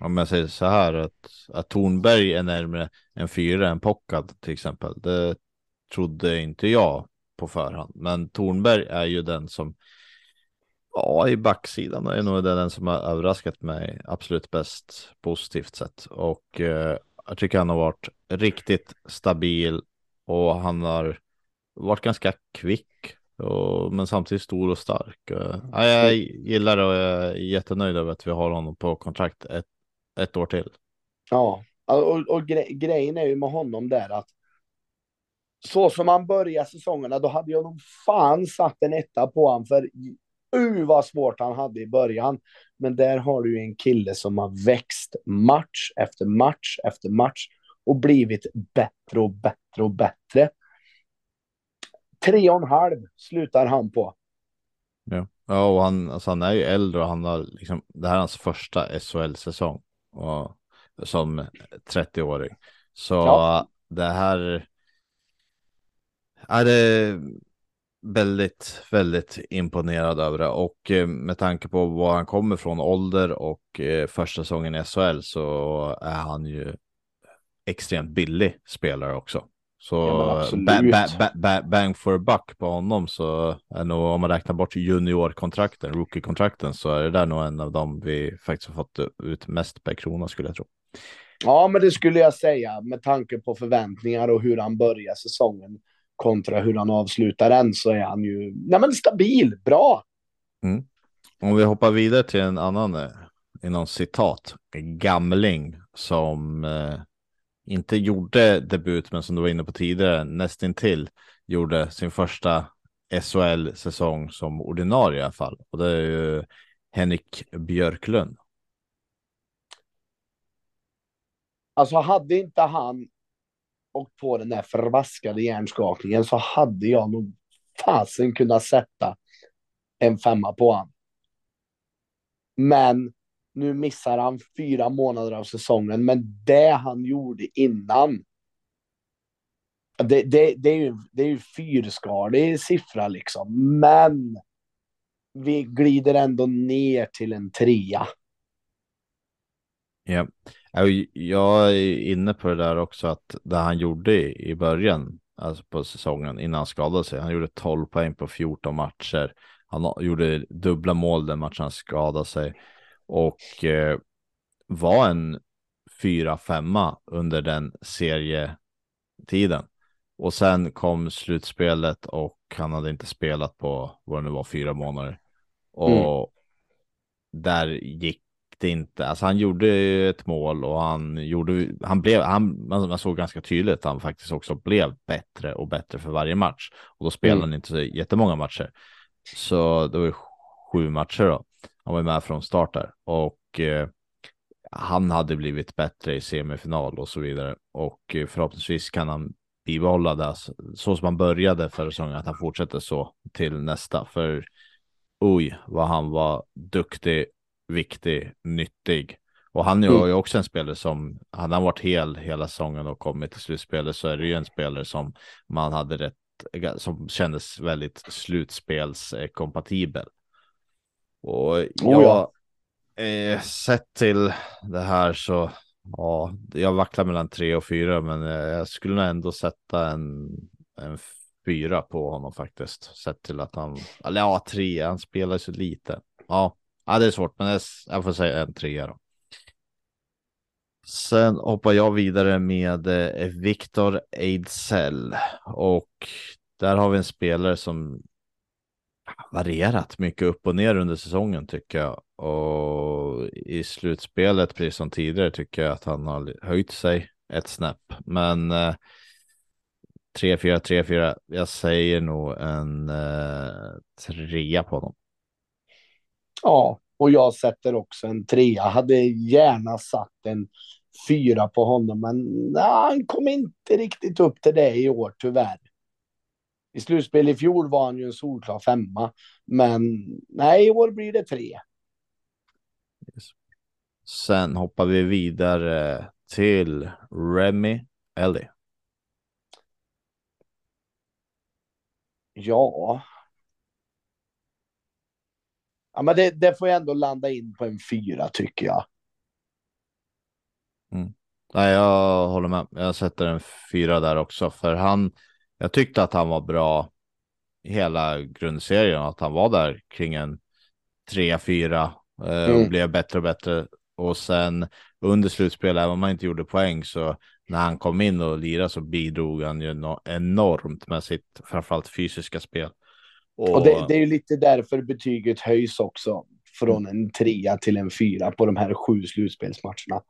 om jag säger så här att, att Tornberg är närmare en fyra än Pockad till exempel. Det trodde inte jag på förhand. Men Tornberg är ju den som, ja, i backsidan är nog den som har överraskat mig absolut bäst positivt sett. Och eh, jag tycker han har varit riktigt stabil och han har varit ganska kvick. Och, men samtidigt stor och stark. Uh, jag gillar det och jag är jättenöjd över att vi har honom på kontrakt ett, ett år till. Ja, och, och gre grejen är ju med honom där att så som han började säsongerna, då hade jag nog fan satt en etta på honom, för uh, vad svårt han hade i början. Men där har du ju en kille som har växt match efter match efter match och blivit bättre och bättre och bättre. Tre och en halv slutar han på. Ja, Ja, och han, alltså han är ju äldre och han har liksom, det här är hans första SHL-säsong och, som 30-åring. Så ja. det här är det väldigt, väldigt imponerad över det och eh, med tanke på var han kommer från ålder och eh, första säsongen i SHL så är han ju extremt billig spelare också. Så ja, ba ba ba bang for a buck på honom så är nog om man räknar bort juniorkontrakten, rookie-kontrakten så är det där nog en av dem vi faktiskt har fått ut mest per krona skulle jag tro. Ja, men det skulle jag säga med tanke på förväntningar och hur han börjar säsongen kontra hur han avslutar den så är han ju nej, men stabil, bra. Mm. Om vi hoppar vidare till en annan, eh, inom citat, gamling som eh, inte gjorde debut, men som du var inne på tidigare, nästintill gjorde sin första SHL-säsong som ordinarie i alla fall. Och det är ju Henrik Björklund. Alltså hade inte han och på den där förvaskade hjärnskakningen så hade jag nog fasen kunnat sätta en femma på han. Men nu missar han fyra månader av säsongen, men det han gjorde innan. Det, det, det är ju, det är ju fyrskalig siffra liksom, men vi glider ändå ner till en trea. Ja, jag är inne på det där också att det han gjorde i början, alltså på säsongen innan han skadade sig. Han gjorde 12 poäng på 14 matcher. Han gjorde dubbla mål den matchen han skadade sig och eh, var en fyra femma under den serietiden. Och sen kom slutspelet och han hade inte spelat på vad det nu var fyra månader. Och mm. där gick det inte. Alltså han gjorde ett mål och han gjorde, han blev, han, man såg ganska tydligt att han faktiskt också blev bättre och bättre för varje match. Och då spelade mm. han inte så jättemånga matcher. Så det var sju matcher då. Han var med från start där och eh, han hade blivit bättre i semifinal och så vidare. Och eh, förhoppningsvis kan han bibehålla det så som han började förra säsongen, att han fortsätter så till nästa. För oj, vad han var duktig, viktig, nyttig. Och han är ju mm. också en spelare som, hade han varit hel hela säsongen och kommit till slutspelet så är det ju en spelare som man hade rätt, som kändes väldigt slutspelskompatibel. Och jag, oh ja. eh, sett till det här så, ja, jag vacklar mellan tre och fyra, men eh, jag skulle nog ändå sätta en, en fyra på honom faktiskt. Sett till att han, eller ja, tre, han spelar så lite. Ja, ja det är svårt, men jag, får säga en trea då. Sen hoppar jag vidare med eh, Viktor Ejdsell och där har vi en spelare som varierat mycket upp och ner under säsongen tycker jag. Och i slutspelet, precis som tidigare, tycker jag att han har höjt sig ett snäpp. Men eh, 3-4, 3-4, jag säger nog en eh, trea på honom. Ja, och jag sätter också en trea. Hade gärna satt en fyra på honom, men nej, han kom inte riktigt upp till det i år tyvärr. I slutspel i fjol var han ju en solklar femma, men nej, i år blir det tre. Yes. Sen hoppar vi vidare till Remy Ellie. Ja. Ja, men det, det får jag ändå landa in på en fyra tycker jag. Mm. Nej, jag håller med. Jag sätter en fyra där också, för han jag tyckte att han var bra i hela grundserien, att han var där kring en 3-4 eh, mm. och blev bättre och bättre. Och sen under slutspelet, även om man inte gjorde poäng, så när han kom in och lirade så bidrog han ju enormt med sitt framförallt fysiska spel. Och, och det, det, är ju lite därför betyget höjs också från en trea till en fyra på de här sju slutspelsmatcherna.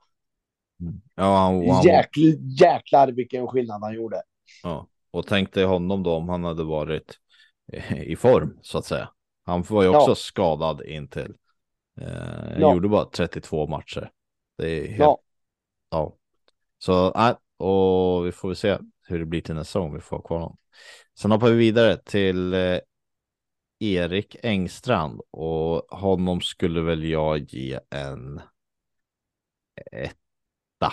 Mm. Ja, han, han... Jäkl, jäklar vilken skillnad han gjorde. Ja, och tänk dig honom då om han hade varit i form så att säga. Han var ju också ja. skadad intill. Eh, ja. gjorde bara 32 matcher. Det är helt... Ja. ja. Så nej, och vi får väl se hur det blir till nästa gång vi får kvar honom. Sen hoppar vi vidare till eh, Erik Engstrand och honom skulle väl jag ge en etta.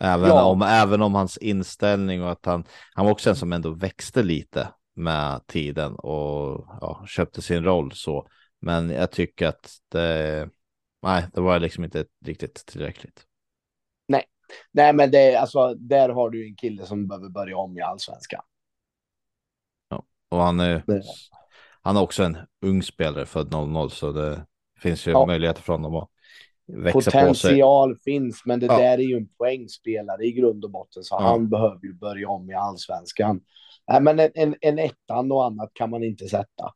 Även, ja. om, även om hans inställning och att han, han var också en som ändå växte lite med tiden och ja, köpte sin roll så. Men jag tycker att det, nej, det var liksom inte riktigt tillräckligt. Nej, nej, men det alltså där har du en kille som behöver börja om i allsvenskan. Och han är, han är också en ung spelare född 00 så det finns ju ja. möjligheter för honom att växa Potential finns, men det ja. där är ju en poängspelare i grund och botten, så ja. han behöver ju börja om i allsvenskan. Nej, men en, en, en ettan och annat kan man inte sätta.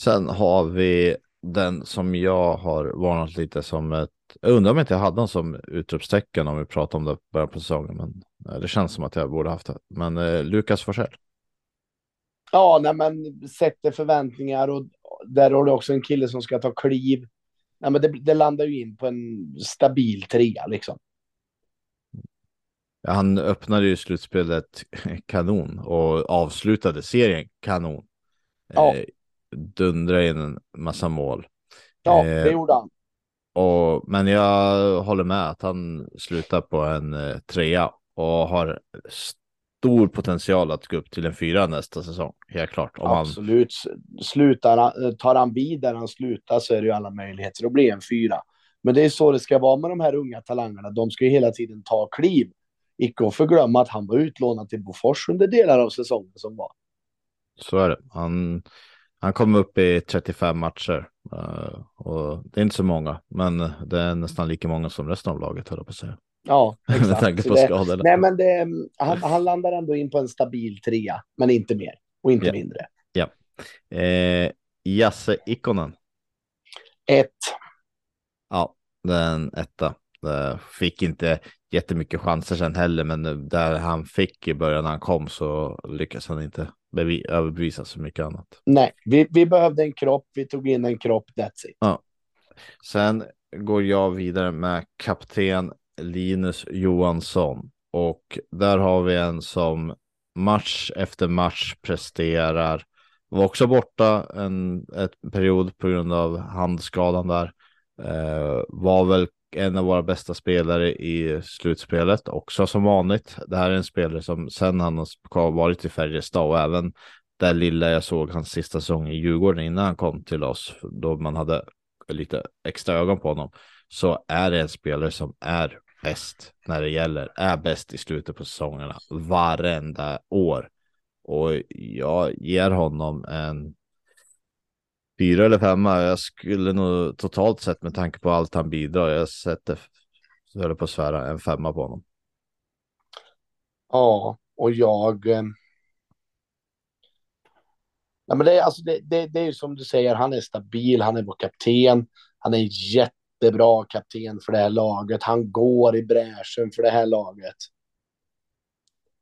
Sen har vi den som jag har varnat lite som ett, jag undrar om inte jag hade den som utropstecken om vi pratar om det början på säsongen, men det känns som att jag borde haft det. Men eh, Lukas Forsell. Ja, nej, men sätter förväntningar och där har du också en kille som ska ta kliv. Nej, men det, det landar ju in på en stabil trea liksom. Han öppnade ju slutspelet kanon och avslutade serien kanon. Ja. Eh, dundra in en massa mål. Ja, eh, det gjorde han. Och, men jag håller med att han slutar på en eh, trea och har stor potential att gå upp till en fyra nästa säsong. Helt klart. Om Absolut. Han... Slutar, tar han vid där han slutar så är det ju alla möjligheter att bli en fyra. Men det är så det ska vara med de här unga talangerna. De ska ju hela tiden ta kliv. Icke att förglömma att han var utlånad till Bofors under delar av säsongen som var. Så är det. Han, han kom upp i 35 matcher uh, och det är inte så många, men det är nästan lika många som resten av laget höll jag på att säga. Ja, [laughs] exakt. Med tanke på skador. Nej, men det, han, han, landar ändå in på en stabil trea, men inte mer och inte ja. mindre. Ja. Eh, Jasse Ikonen. Ett. Ja, den etta. Fick inte jättemycket chanser sen heller, men där han fick i början när han kom så lyckades han inte överbevisa så mycket annat. Nej, vi, vi behövde en kropp, vi tog in en kropp, that's it. Ja. Sen går jag vidare med kapten Linus Johansson och där har vi en som match efter match presterar. Var också borta en ett period på grund av handskadan där. Eh, var väl en av våra bästa spelare i slutspelet också som vanligt. Det här är en spelare som sen han har varit i Färjestad och även där lilla jag såg hans sista säsong i Djurgården innan han kom till oss då man hade lite extra ögon på honom så är det en spelare som är bäst när det gäller, är bäst i slutet på säsongerna varenda år. Och jag ger honom en fyra eller femma. Jag skulle nog totalt sett med tanke på allt han bidrar. Jag sätter, jag höll på att svära, en femma på honom. Ja, och jag. Eh, nej, men det, är, alltså det, det, det är ju som du säger, han är stabil, han är vår kapten. Han är jättebra kapten för det här laget. Han går i bräschen för det här laget.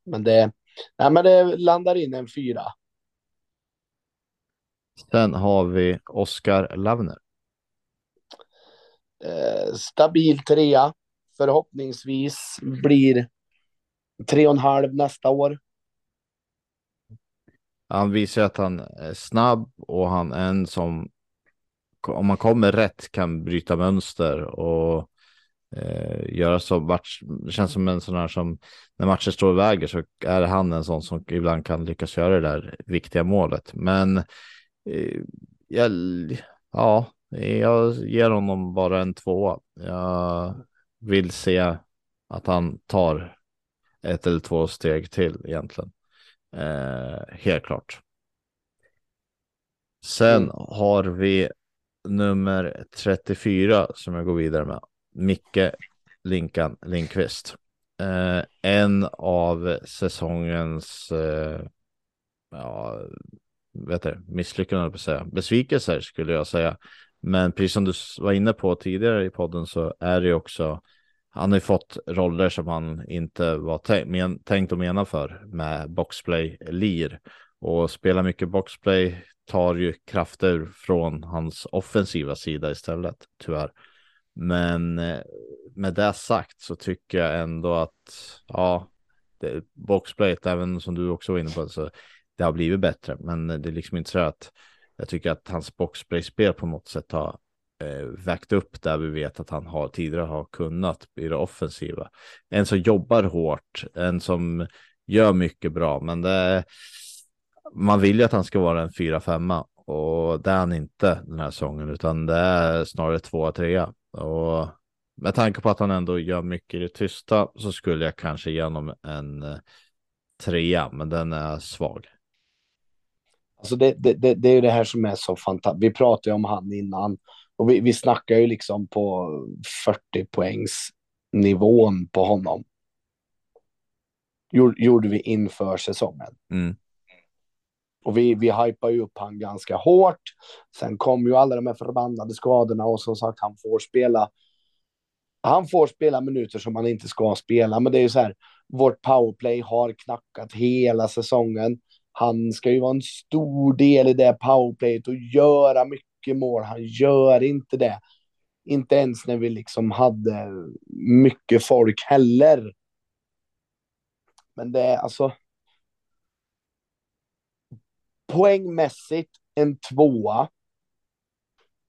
Men det, nej, men det landar in en fyra. Sen har vi Oskar Lavner. Eh, stabil trea. Förhoppningsvis blir tre och en halv nästa år. Han visar att han är snabb och han är en som om man kommer rätt kan bryta mönster och eh, göra så match. Det känns som en sån här som när matcher står och väger så är han en sån som ibland kan lyckas göra det där viktiga målet. Men Eh, jag, ja, jag ger honom bara en tvåa. Jag vill se att han tar ett eller två steg till egentligen. Eh, helt klart. Sen mm. har vi nummer 34 som jag går vidare med. Micke Linkan Linkvist. Eh, en av säsongens eh, ja, vet du, misslyckanden, på säga. besvikelser skulle jag säga. Men precis som du var inne på tidigare i podden så är det också, han har ju fått roller som han inte var men, tänkt och menad för med boxplay lir och spela mycket boxplay tar ju krafter från hans offensiva sida istället, tyvärr. Men eh, med det sagt så tycker jag ändå att ja, det, boxplayet, även som du också var inne på, så det har blivit bättre, men det är liksom inte så att jag tycker att hans boxplay-spel på något sätt har eh, vägt upp där vi vet att han har tidigare har kunnat i det offensiva. En som jobbar hårt, en som gör mycket bra, men det, man vill ju att han ska vara en 4-5 och det är han inte den här säsongen, utan det är snarare 2-3. Och med tanke på att han ändå gör mycket i det tysta så skulle jag kanske ge honom en eh, trea, men den är svag. Alltså det, det, det, det är ju det här som är så fantastiskt. Vi pratade om han innan och vi, vi snackar ju liksom på 40 poängs nivån på honom. Gjorde vi inför säsongen. Mm. Och vi, vi hypar ju upp han ganska hårt. Sen kom ju alla de här förbannade skadorna och som sagt han får spela. Han får spela minuter som han inte ska spela, men det är ju så här. Vårt powerplay har knackat hela säsongen. Han ska ju vara en stor del i det powerplayet och göra mycket mål. Han gör inte det. Inte ens när vi liksom hade mycket folk heller. Men det är alltså. Poängmässigt en tvåa.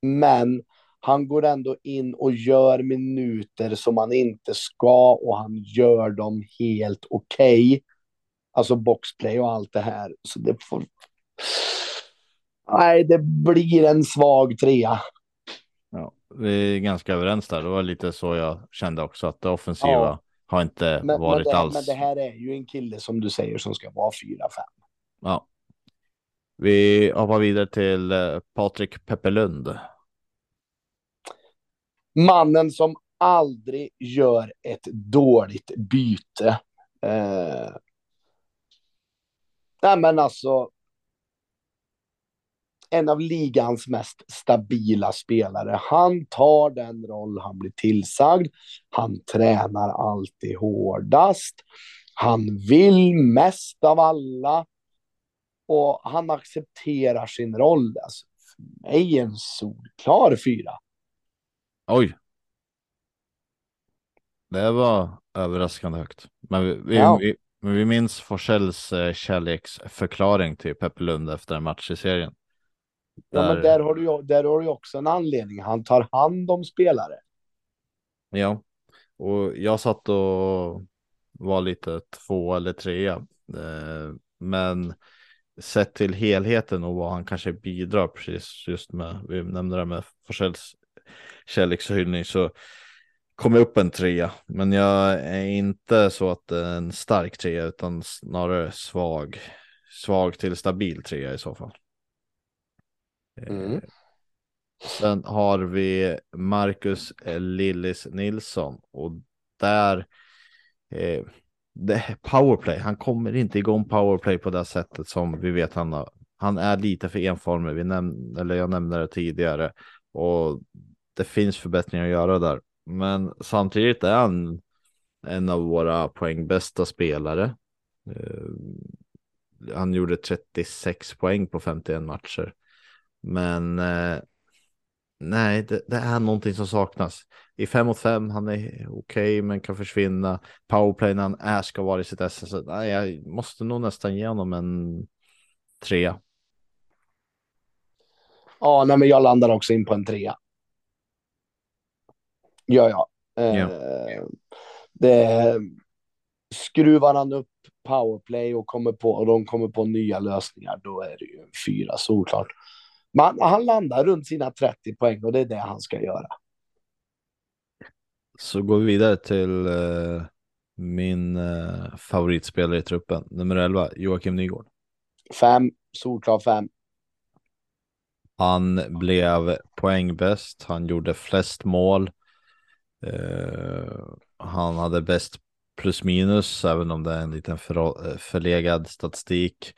Men han går ändå in och gör minuter som han inte ska och han gör dem helt okej. Okay. Alltså boxplay och allt det här. Så det får... Nej, det blir en svag trea. Ja, vi är ganska överens där. Det var lite så jag kände också att det offensiva ja. har inte men, varit men det, alls. Men det här är ju en kille som du säger som ska vara 4-5. Ja. Vi hoppar vidare till eh, Patrik Peppelund. Mannen som aldrig gör ett dåligt byte. Eh, Nej, men alltså. En av ligans mest stabila spelare. Han tar den roll han blir tillsagd. Han tränar alltid hårdast. Han vill mest av alla. Och han accepterar sin roll. Alltså, för mig en solklar fyra. Oj. Det var överraskande högt. Men vi, vi, Ja. vi, men vi minns Forsells eh, kärleksförklaring till Peppe Lund efter en match i serien. Ja, men där har, du, där har du också en anledning. Han tar hand om spelare. Ja, och jag satt och var lite två eller trea. Eh, Men sett till helheten och vad han kanske bidrar precis just med, vi nämnde det med Forsells kärlekshyllning så kom jag upp en trea. Men jag är inte så att en stark trea utan snarare svag. Svag till stabil trea i så fall. Eh, Mm. Sen har vi Marcus Lillis Nilsson och där eh, powerplay. Han kommer inte igång powerplay på det sättet som vi vet han har. Han är lite för enformig. Vi näm eller jag nämnde det tidigare och det finns förbättringar att göra där. Men samtidigt är han en av våra poängbästa spelare. Eh, han gjorde 36 poäng på 51 matcher. Men eh, nej, det, det, är någonting som saknas. I 5 mot 5, han är okej, okay, men kan försvinna. Powerplay när han är ska vara i sitt SS. Nej, jag måste nog nästan ge honom en trea. Ja, nej, men jag landar också in på en trea. Gör jag. Eh, Ja. det, skruvar han upp powerplay och, kommer på, och de kommer på nya lösningar, då är det ju en fyra såklart. Men han landar runt sina 30 poäng och det är det han ska göra. Så går vi vidare till eh, min eh, favoritspelare i truppen, nummer 11, Joakim Nygård. Fem, solklar fem. Han blev poängbäst, han gjorde flest mål. Eh, han hade bäst plus minus, även om det är en liten för, förlegad statistik.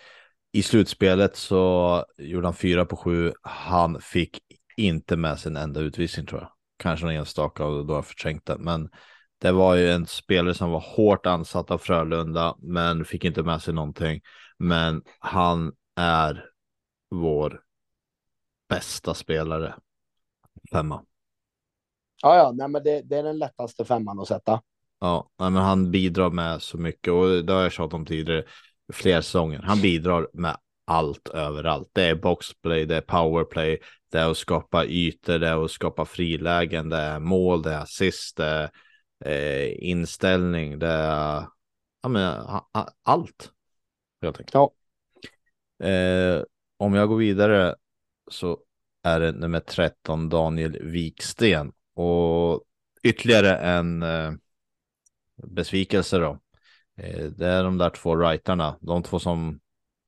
I slutspelet så gjorde han fyra på sju. Han fick inte med sig en enda utvisning tror jag. Kanske någon enstaka och då har jag förträngt det. Men det var ju en spelare som var hårt ansatt av Frölunda, men fick inte med sig någonting. Men han är vår bästa spelare. Femma. Ja, ja, nej, men det, det är den lättaste femman att sätta. Ja, nej, men han bidrar med så mycket och det har jag tjatat om tidigare. flera säsonger. Han bidrar med allt överallt. Det är boxplay, det är powerplay, det är att skapa ytor, det är att skapa frilägen, det är mål, det är assist, det är eh, inställning, det är ja, men, allt. Helt enkelt. Ja. Eh, om jag går vidare så är det nummer 13 Daniel Viksten och ytterligare en eh, besvikelse då. Eh, det är de där två rightarna, de två som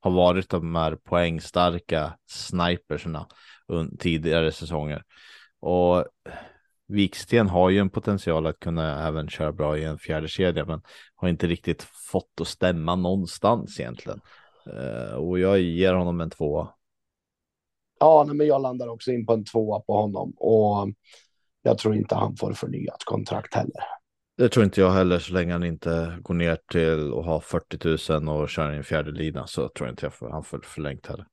har varit de här poängstarka sniperserna tidigare säsonger. Och Viksten har ju en potential att kunna även köra bra i en fjärde kedja, men har inte riktigt fått att stämma någonstans egentligen. Eh, och jag ger honom en tvåa. Ja, men jag landar också in på en tvåa på honom och jag tror inte han får förnyat kontrakt heller. Det tror inte jag heller så länge han inte går ner till att ha 40 000 och kör en fjärde lina så tror jag inte jag får, han får förlängt heller.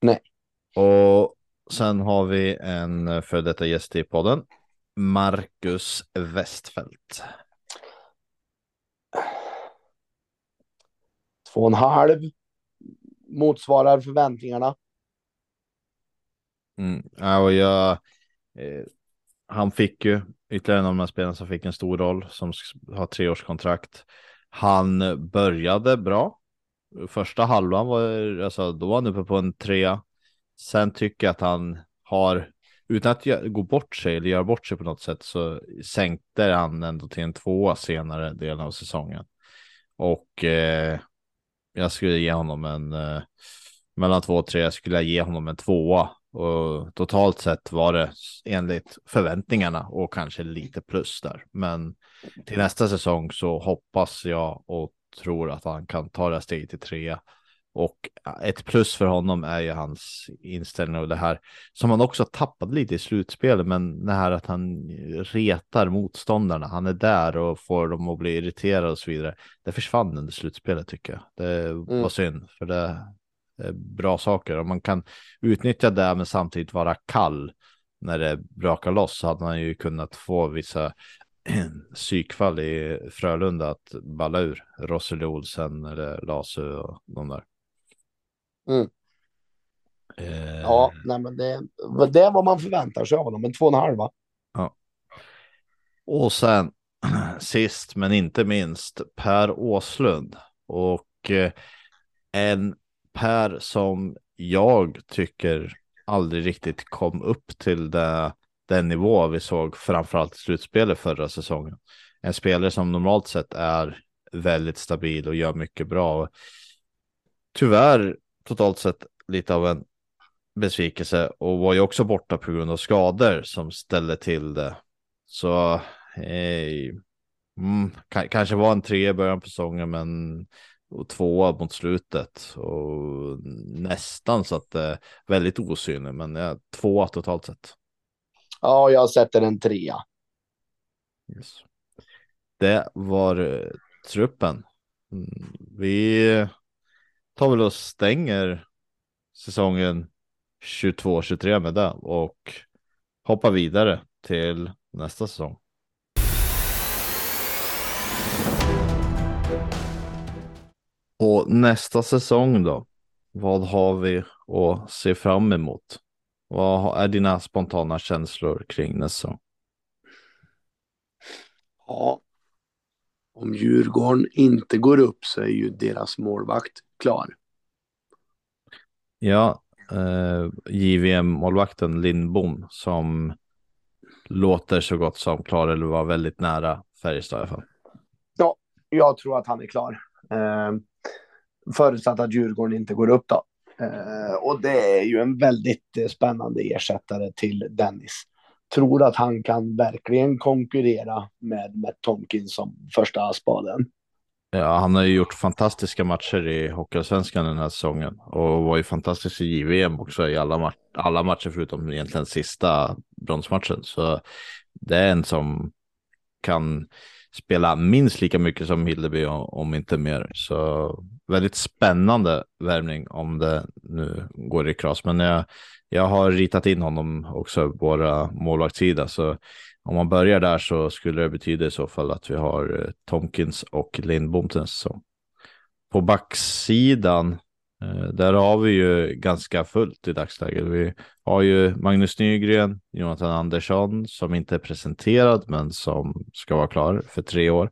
Nej. Och sen har vi en för detta gäst i podden. Marcus Westfält. Två och en halv motsvarar förväntningarna. Mm. Ja, och jag, eh, han fick ju ytterligare en av de här spelarna som fick en stor roll som har treårskontrakt. Han började bra. Första halvan var, alltså, då var han uppe på en trea. Sen tycker jag att han har, utan att gå bort sig eller göra bort sig på något sätt, så sänkte han ändå till en tvåa senare delen av säsongen. Och eh, jag skulle ge honom en, eh, mellan två och tre skulle jag ge honom en tvåa och totalt sett var det enligt förväntningarna och kanske lite plus där. Men till nästa säsong så hoppas jag och tror att han kan ta det här steget till trea. Och ett plus för honom är ju hans inställning och det här som han också tappade lite i slutspelet. Men det här att han retar motståndarna. Han är där och får dem att bli irriterade och så vidare. Det försvann under slutspelet tycker jag. Det var mm. synd för det bra saker. Om man kan utnyttja det men samtidigt vara kall när det brakar loss så hade man ju kunnat få vissa [clears throat] psykfall i Frölunda att balla ur. Rosseli Olsen eller Lasu och de där. Mm. Eh... Ja, nej, men det, det är vad man förväntar sig av honom, en två och en halv va? Ja. Och sen [clears throat] sist men inte minst Per Åslund och eh, en Per som jag tycker aldrig riktigt kom upp till det, den nivå vi såg framförallt i slutspelet förra säsongen. En spelare som normalt sett är väldigt stabil och gör mycket bra. Tyvärr totalt sett lite av en besvikelse och var ju också borta på grund av skador som ställde till det. Så eh, mm, kanske var en tre i början på säsongen, men och tvåa mot slutet och nästan så att det är väldigt osynlig, men ja, tvåa totalt sett. Ja, jag sätter en trea. Yes. Det var uh, truppen. Mm, vi tar väl och stänger säsongen 22-23 med det och hoppar vidare till nästa säsong. Och nästa säsong då? Vad har vi att se fram emot? Vad är dina spontana känslor kring nästa? Ja, om Djurgården inte går upp så är ju deras målvakt klar. Ja, eh, JVM-målvakten Lindbom som låter så gott som klar eller var väldigt nära Färjestad i alla fall. Ja, jag tror att han är klar. Eh, Förutsatt att Djurgården inte går upp då. Eh, och det är ju en väldigt eh, spännande ersättare till Dennis. Tror att han kan verkligen konkurrera med Matt Tomkins som första spaden. Ja, han har ju gjort fantastiska matcher i Hockeyallsvenskan den här säsongen och var ju fantastisk i JVM också i alla, ma alla matcher förutom egentligen sista bronsmatchen. Så det är en som kan spela minst lika mycket som Hildeby om inte mer. Så väldigt spännande värvning om det nu går i kras. Men jag, jag har ritat in honom också på våra målvaktssida. Så om man börjar där så skulle det betyda i så fall att vi har eh, Tomkins och Lindbom till nästa säsong. på backsidan, Eh, där har vi ju ganska fullt i dagsläget. Vi har ju Magnus Nygren, Jonathan Andersson som inte är presenterad men som ska vara klar för tre år.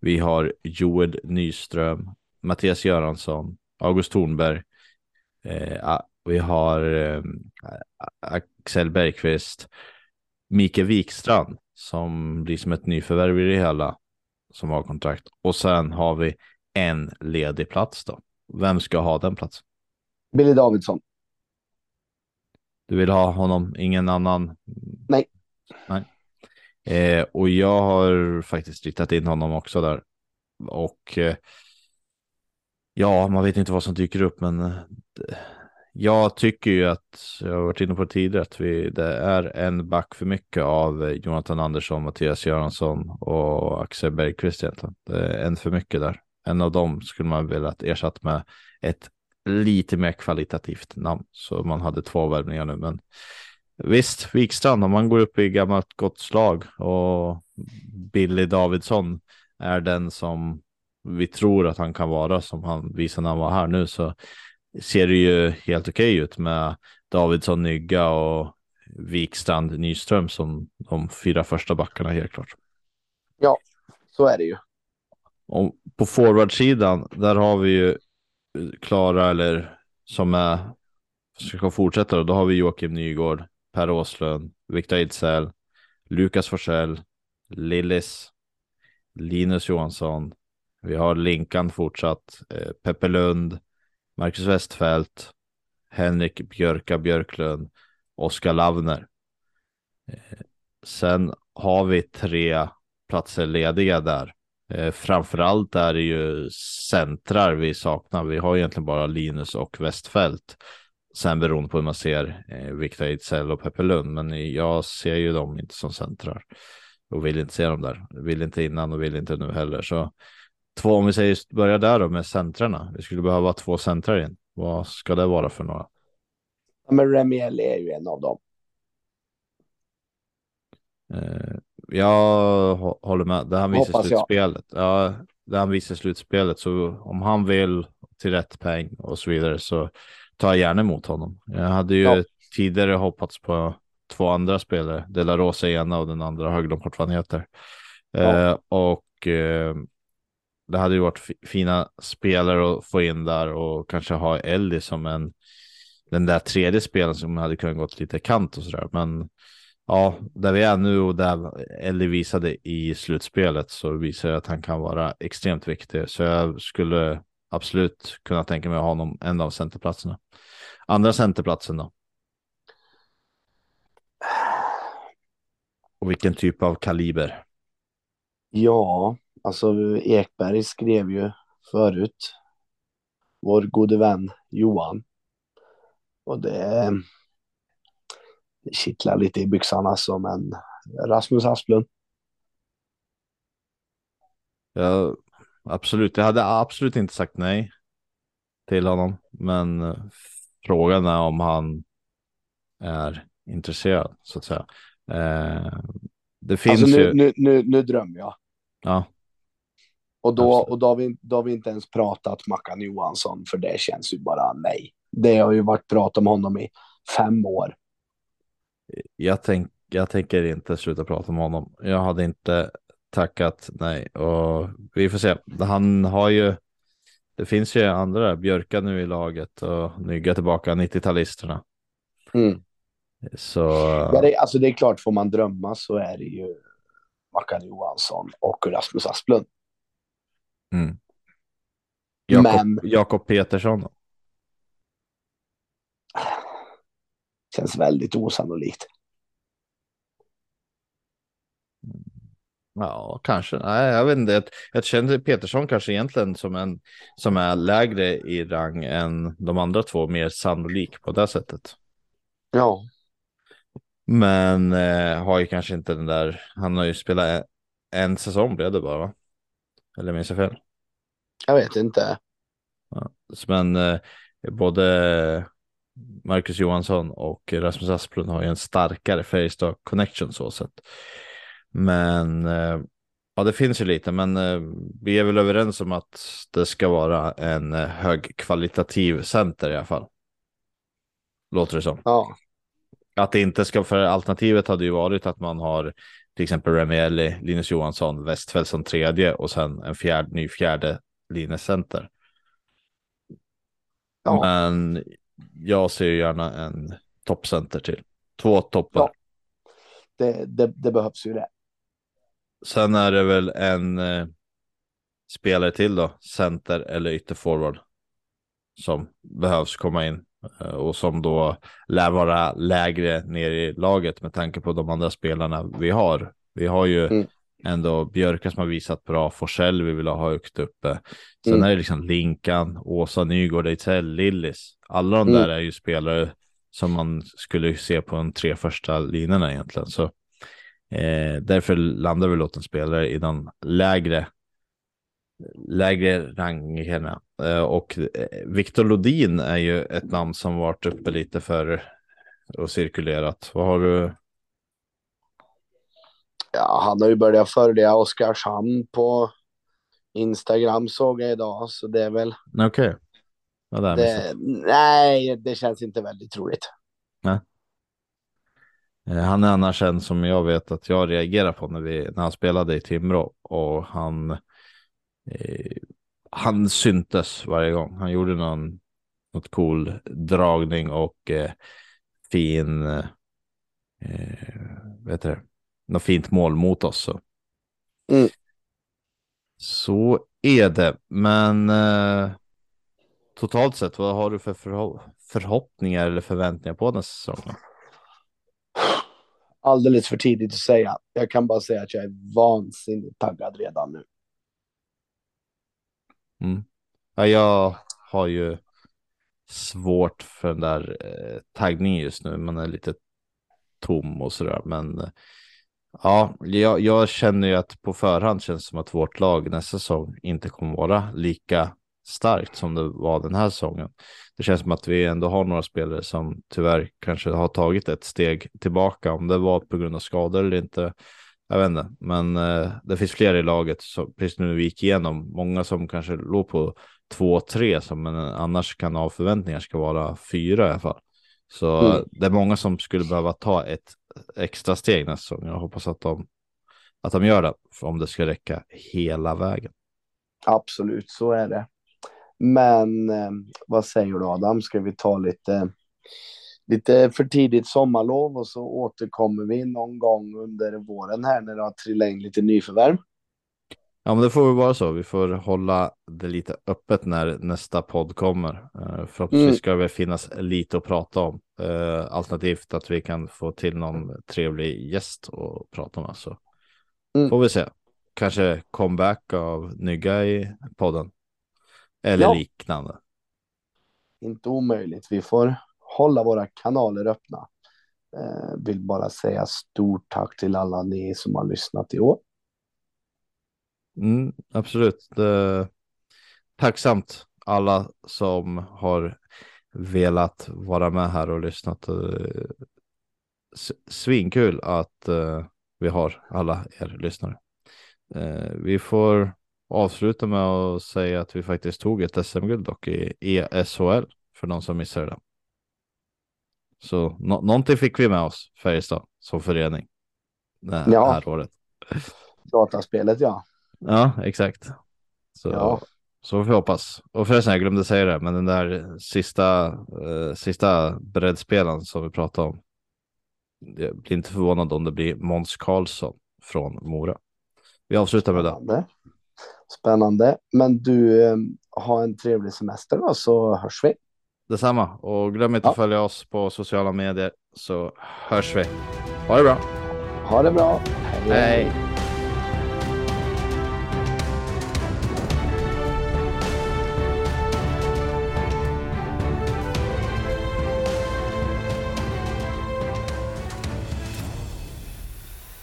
Vi har Joel Nyström, Mattias Göransson, August Thornberg. Eh, vi har eh, Axel Bergqvist, Mike Wikstrand som blir som ett nyförvärv i det hela som har kontrakt. Och sen har vi en ledig plats då. Vem ska ha den platsen? Billy Davidsson. Du vill ha honom, ingen annan? Nej. Nej. Eh, och jag har faktiskt riktat in honom också där. Och eh, ja, man vet inte vad som dyker upp, men eh, jag tycker ju att, jag har varit inne på det tidigare, att vi, det är en back för mycket av Jonathan Andersson, Mattias Göransson och Axel Bergqvist egentligen. Det är en för mycket där. En av dem skulle man vilja ersätta med ett lite mer kvalitativt namn. Så man hade två värvningar nu, men visst, Wikstrand, om man går upp i gammalt gott slag och Billy Davidsson är den som vi tror att han kan vara som han visar när han var här nu så ser det ju helt okej ut med Davidsson, Nygga och Wikstrand, Nyström som de fyra första backarna helt klart. Ja, så är det ju. Och på forwardsidan, där har vi ju eh, Klara eller som är ska fortsätta då, då har vi Joakim Nygård, Per Åslund, Viktor Ejdsell, Lukas Forsell, Lillis, Linus Johansson. Vi har Linkan fortsatt, eh, Peppe Lund, Marcus Westfält, Henrik Björka Björklund, Oskar Lavner. Eh, sen har vi tre platser lediga där. Eh, framförallt är det ju centrar vi saknar. Vi har egentligen bara Linus och Westfält. Sen beroende på hur man ser eh, Viktor Ejdsell och Peppe Lund. Men jag ser ju dem inte som centrar. Och vill inte se dem där. Vill inte innan och vill inte nu heller. Så två, om vi säger börja där då med centrarna. Vi skulle behöva två centrar in. Vad ska det vara för några? Ja, men Remiel är ju en av dem. Eh, jag håller med. Det han visar Hoppas slutspelet. Ja, det han visar slutspelet. Så om han vill till rätt peng och så vidare så tar jag gärna emot honom. Jag hade ju ja. tidigare hoppats på två andra spelare. De La Rosa ena och den andra har jag glömt bort vad han heter. Ja. Eh, och eh, det hade ju varit fina spelare att få in där och kanske ha Ellie som en den där tredje spelaren som hade kunnat gått lite kant och sådär. Men ja, där vi är nu och där Ellie visade i slutspelet så visar det att han kan vara extremt viktig. Så jag skulle absolut kunna tänka mig att ha honom en av centerplatserna. Andra centerplatsen då? Och vilken typ av kaliber? Ja, alltså Ekberg skrev ju förut. Vår gode vän Johan. Och det, det kittlar lite i byxan alltså, men Rasmus Asplund. Ja, absolut. Jag hade absolut inte sagt nej till honom, men eh, frågan är om han är intresserad så att säga. Eh, det finns alltså, nu, ju. Nu, nu, nu drömmer jag. Ja. Och då, och då har, vi, då har vi inte ens pratat Mackan Johansson, för det känns ju bara nej. Det har ju varit prat om honom i fem år. Jag, tänk, jag tänker inte sluta prata om honom. Jag hade inte tackat nej och vi får se. Han har ju. Det finns ju andra Björka nu i laget och Nygga tillbaka 90-talisterna. Mm. Så. Ja, det, alltså det är klart, får man drömma så är det ju Mackan Johansson och Rasmus Asplund. Mm. Jakob, Men. Jakob Petersson. Känns väldigt osannolikt. Ja, kanske. Nej, jag vet inte. Jag, jag känner Petersson kanske egentligen som en som är lägre i rang än de andra två, mer sannolik på det sättet. Ja. Men eh, har ju kanske inte den där. Han har ju spelat en, en säsong blev det bara. Va? Eller minns jag fel? Jag vet inte. Ja. Men eh, både Marcus Johansson och Rasmus Asplund har ju en starkare Färjestad connection så sett. Men eh, Ja, det finns ju lite, men eh, vi är väl överens om att det ska vara en eh, högkvalitativ center i alla fall. Låter det som. Ja, Att det inte ska, för alternativet hade ju varit att man har till exempel Remielli, Linus Johansson, Westfeldt som tredje och sen en fjärde, ny fjärde linjecenter. ja, Men jag ser ju gärna en toppcenter till. Två toppar. Ja. det, det, det behövs ju det. Sen är det väl en eh, spelare till då, center eller ytterforward. Som behövs komma in eh, och som då lär vara lägre ner i laget med tanke på de andra spelarna vi har. Vi har ju Mm. Ändå Björka som har visat bra, Forsell vi vill ha högt uppe. Sen Mm. är det liksom Linkan, Åsa Nygård, Ejdsell, Lillis. Alla de Mm. där är ju spelare som man skulle se på de tre första linorna egentligen. Så eh, därför landar vi åt en spelare i de lägre lägre rangerna. Eh, och eh, Viktor Lodin är ju ett namn som varit uppe lite för och cirkulerat. Vad har du? Ja, han har ju börjat följa Oskarshamn på Instagram såg jag idag, så det är väl Okej. Ja, det det, nej, det känns inte väldigt troligt. Eh, Han är annars en som jag vet att jag reagerar på när, vi, när han spelade i Timrå och han eh, han syntes varje gång. Han gjorde någon något cool dragning och eh, fin eh, vet du, något fint mål mot oss. Så. Mm. så är det, men eh, totalt sett, vad har du för förho- förhoppningar eller förväntningar på den här säsongen? Alldeles för tidigt att säga. Jag kan bara säga att jag är vansinnigt taggad redan nu. Mm. Ja, jag har ju svårt för den där eh, taggningen just nu. Man är lite tom och sådär. Men eh, ja, jag, jag känner ju att på förhand känns det som att vårt lag nästa säsong inte kommer vara lika starkt som det var den här säsongen. Det känns som att vi ändå har några spelare som tyvärr kanske har tagit ett steg tillbaka. Om det var på grund av skador eller inte. Jag vet inte, men eh, det finns fler i laget. Så precis nu vi gick igenom många som kanske låg på två, tre som annars kan ha förväntningar ska vara fyra i alla fall. Så Mm. det är många som skulle behöva ta ett extra steg nästa säsong. Jag hoppas att de, att de gör det, om det ska räcka hela vägen. Absolut, så är det. Men eh, vad säger du Adam? Ska vi ta lite, lite för tidigt sommarlov och så återkommer vi någon gång under våren här när det har trillat in lite nyförvärv? Ja, men det får väl vara så. Vi får hålla det lite öppet när nästa podd kommer. Uh, förhoppningsvis Mm. ska det finnas lite att prata om. Eh, alternativt att vi kan få till någon trevlig gäst att prata med. Så Mm. får vi se. Kanske comeback av Nygga i podden. Eller Ja. liknande. Inte omöjligt. Vi får hålla våra kanaler öppna. Eh, vill bara säga stort tack till alla ni som har lyssnat i år. Mm, absolut. Det, tacksamt alla som har velat vara med här och lyssnat. Eh, Svinkul att eh, vi har alla er lyssnare. Eh, vi får avsluta med att säga att vi faktiskt tog ett SM-guld dock i ESHL för de som missade det. Så nå- någonting fick vi med oss Färjestad som förening det här, Ja. här året. Dataspelet ja. Ja, exakt. Så, Ja. så får vi hoppas. Och förresten, jag glömde säga det, men den där sista, eh, sista breddspelaren som vi pratade om. Jag blir inte förvånad om det blir Måns Karlsson från Mora. Vi avslutar med det. Spännande. Men du, eh, ha en trevlig semester då så hörs vi. Detsamma. Och glöm inte Ja. att följa oss på sociala medier så hörs vi. Ha det bra. Ha det bra. Hej.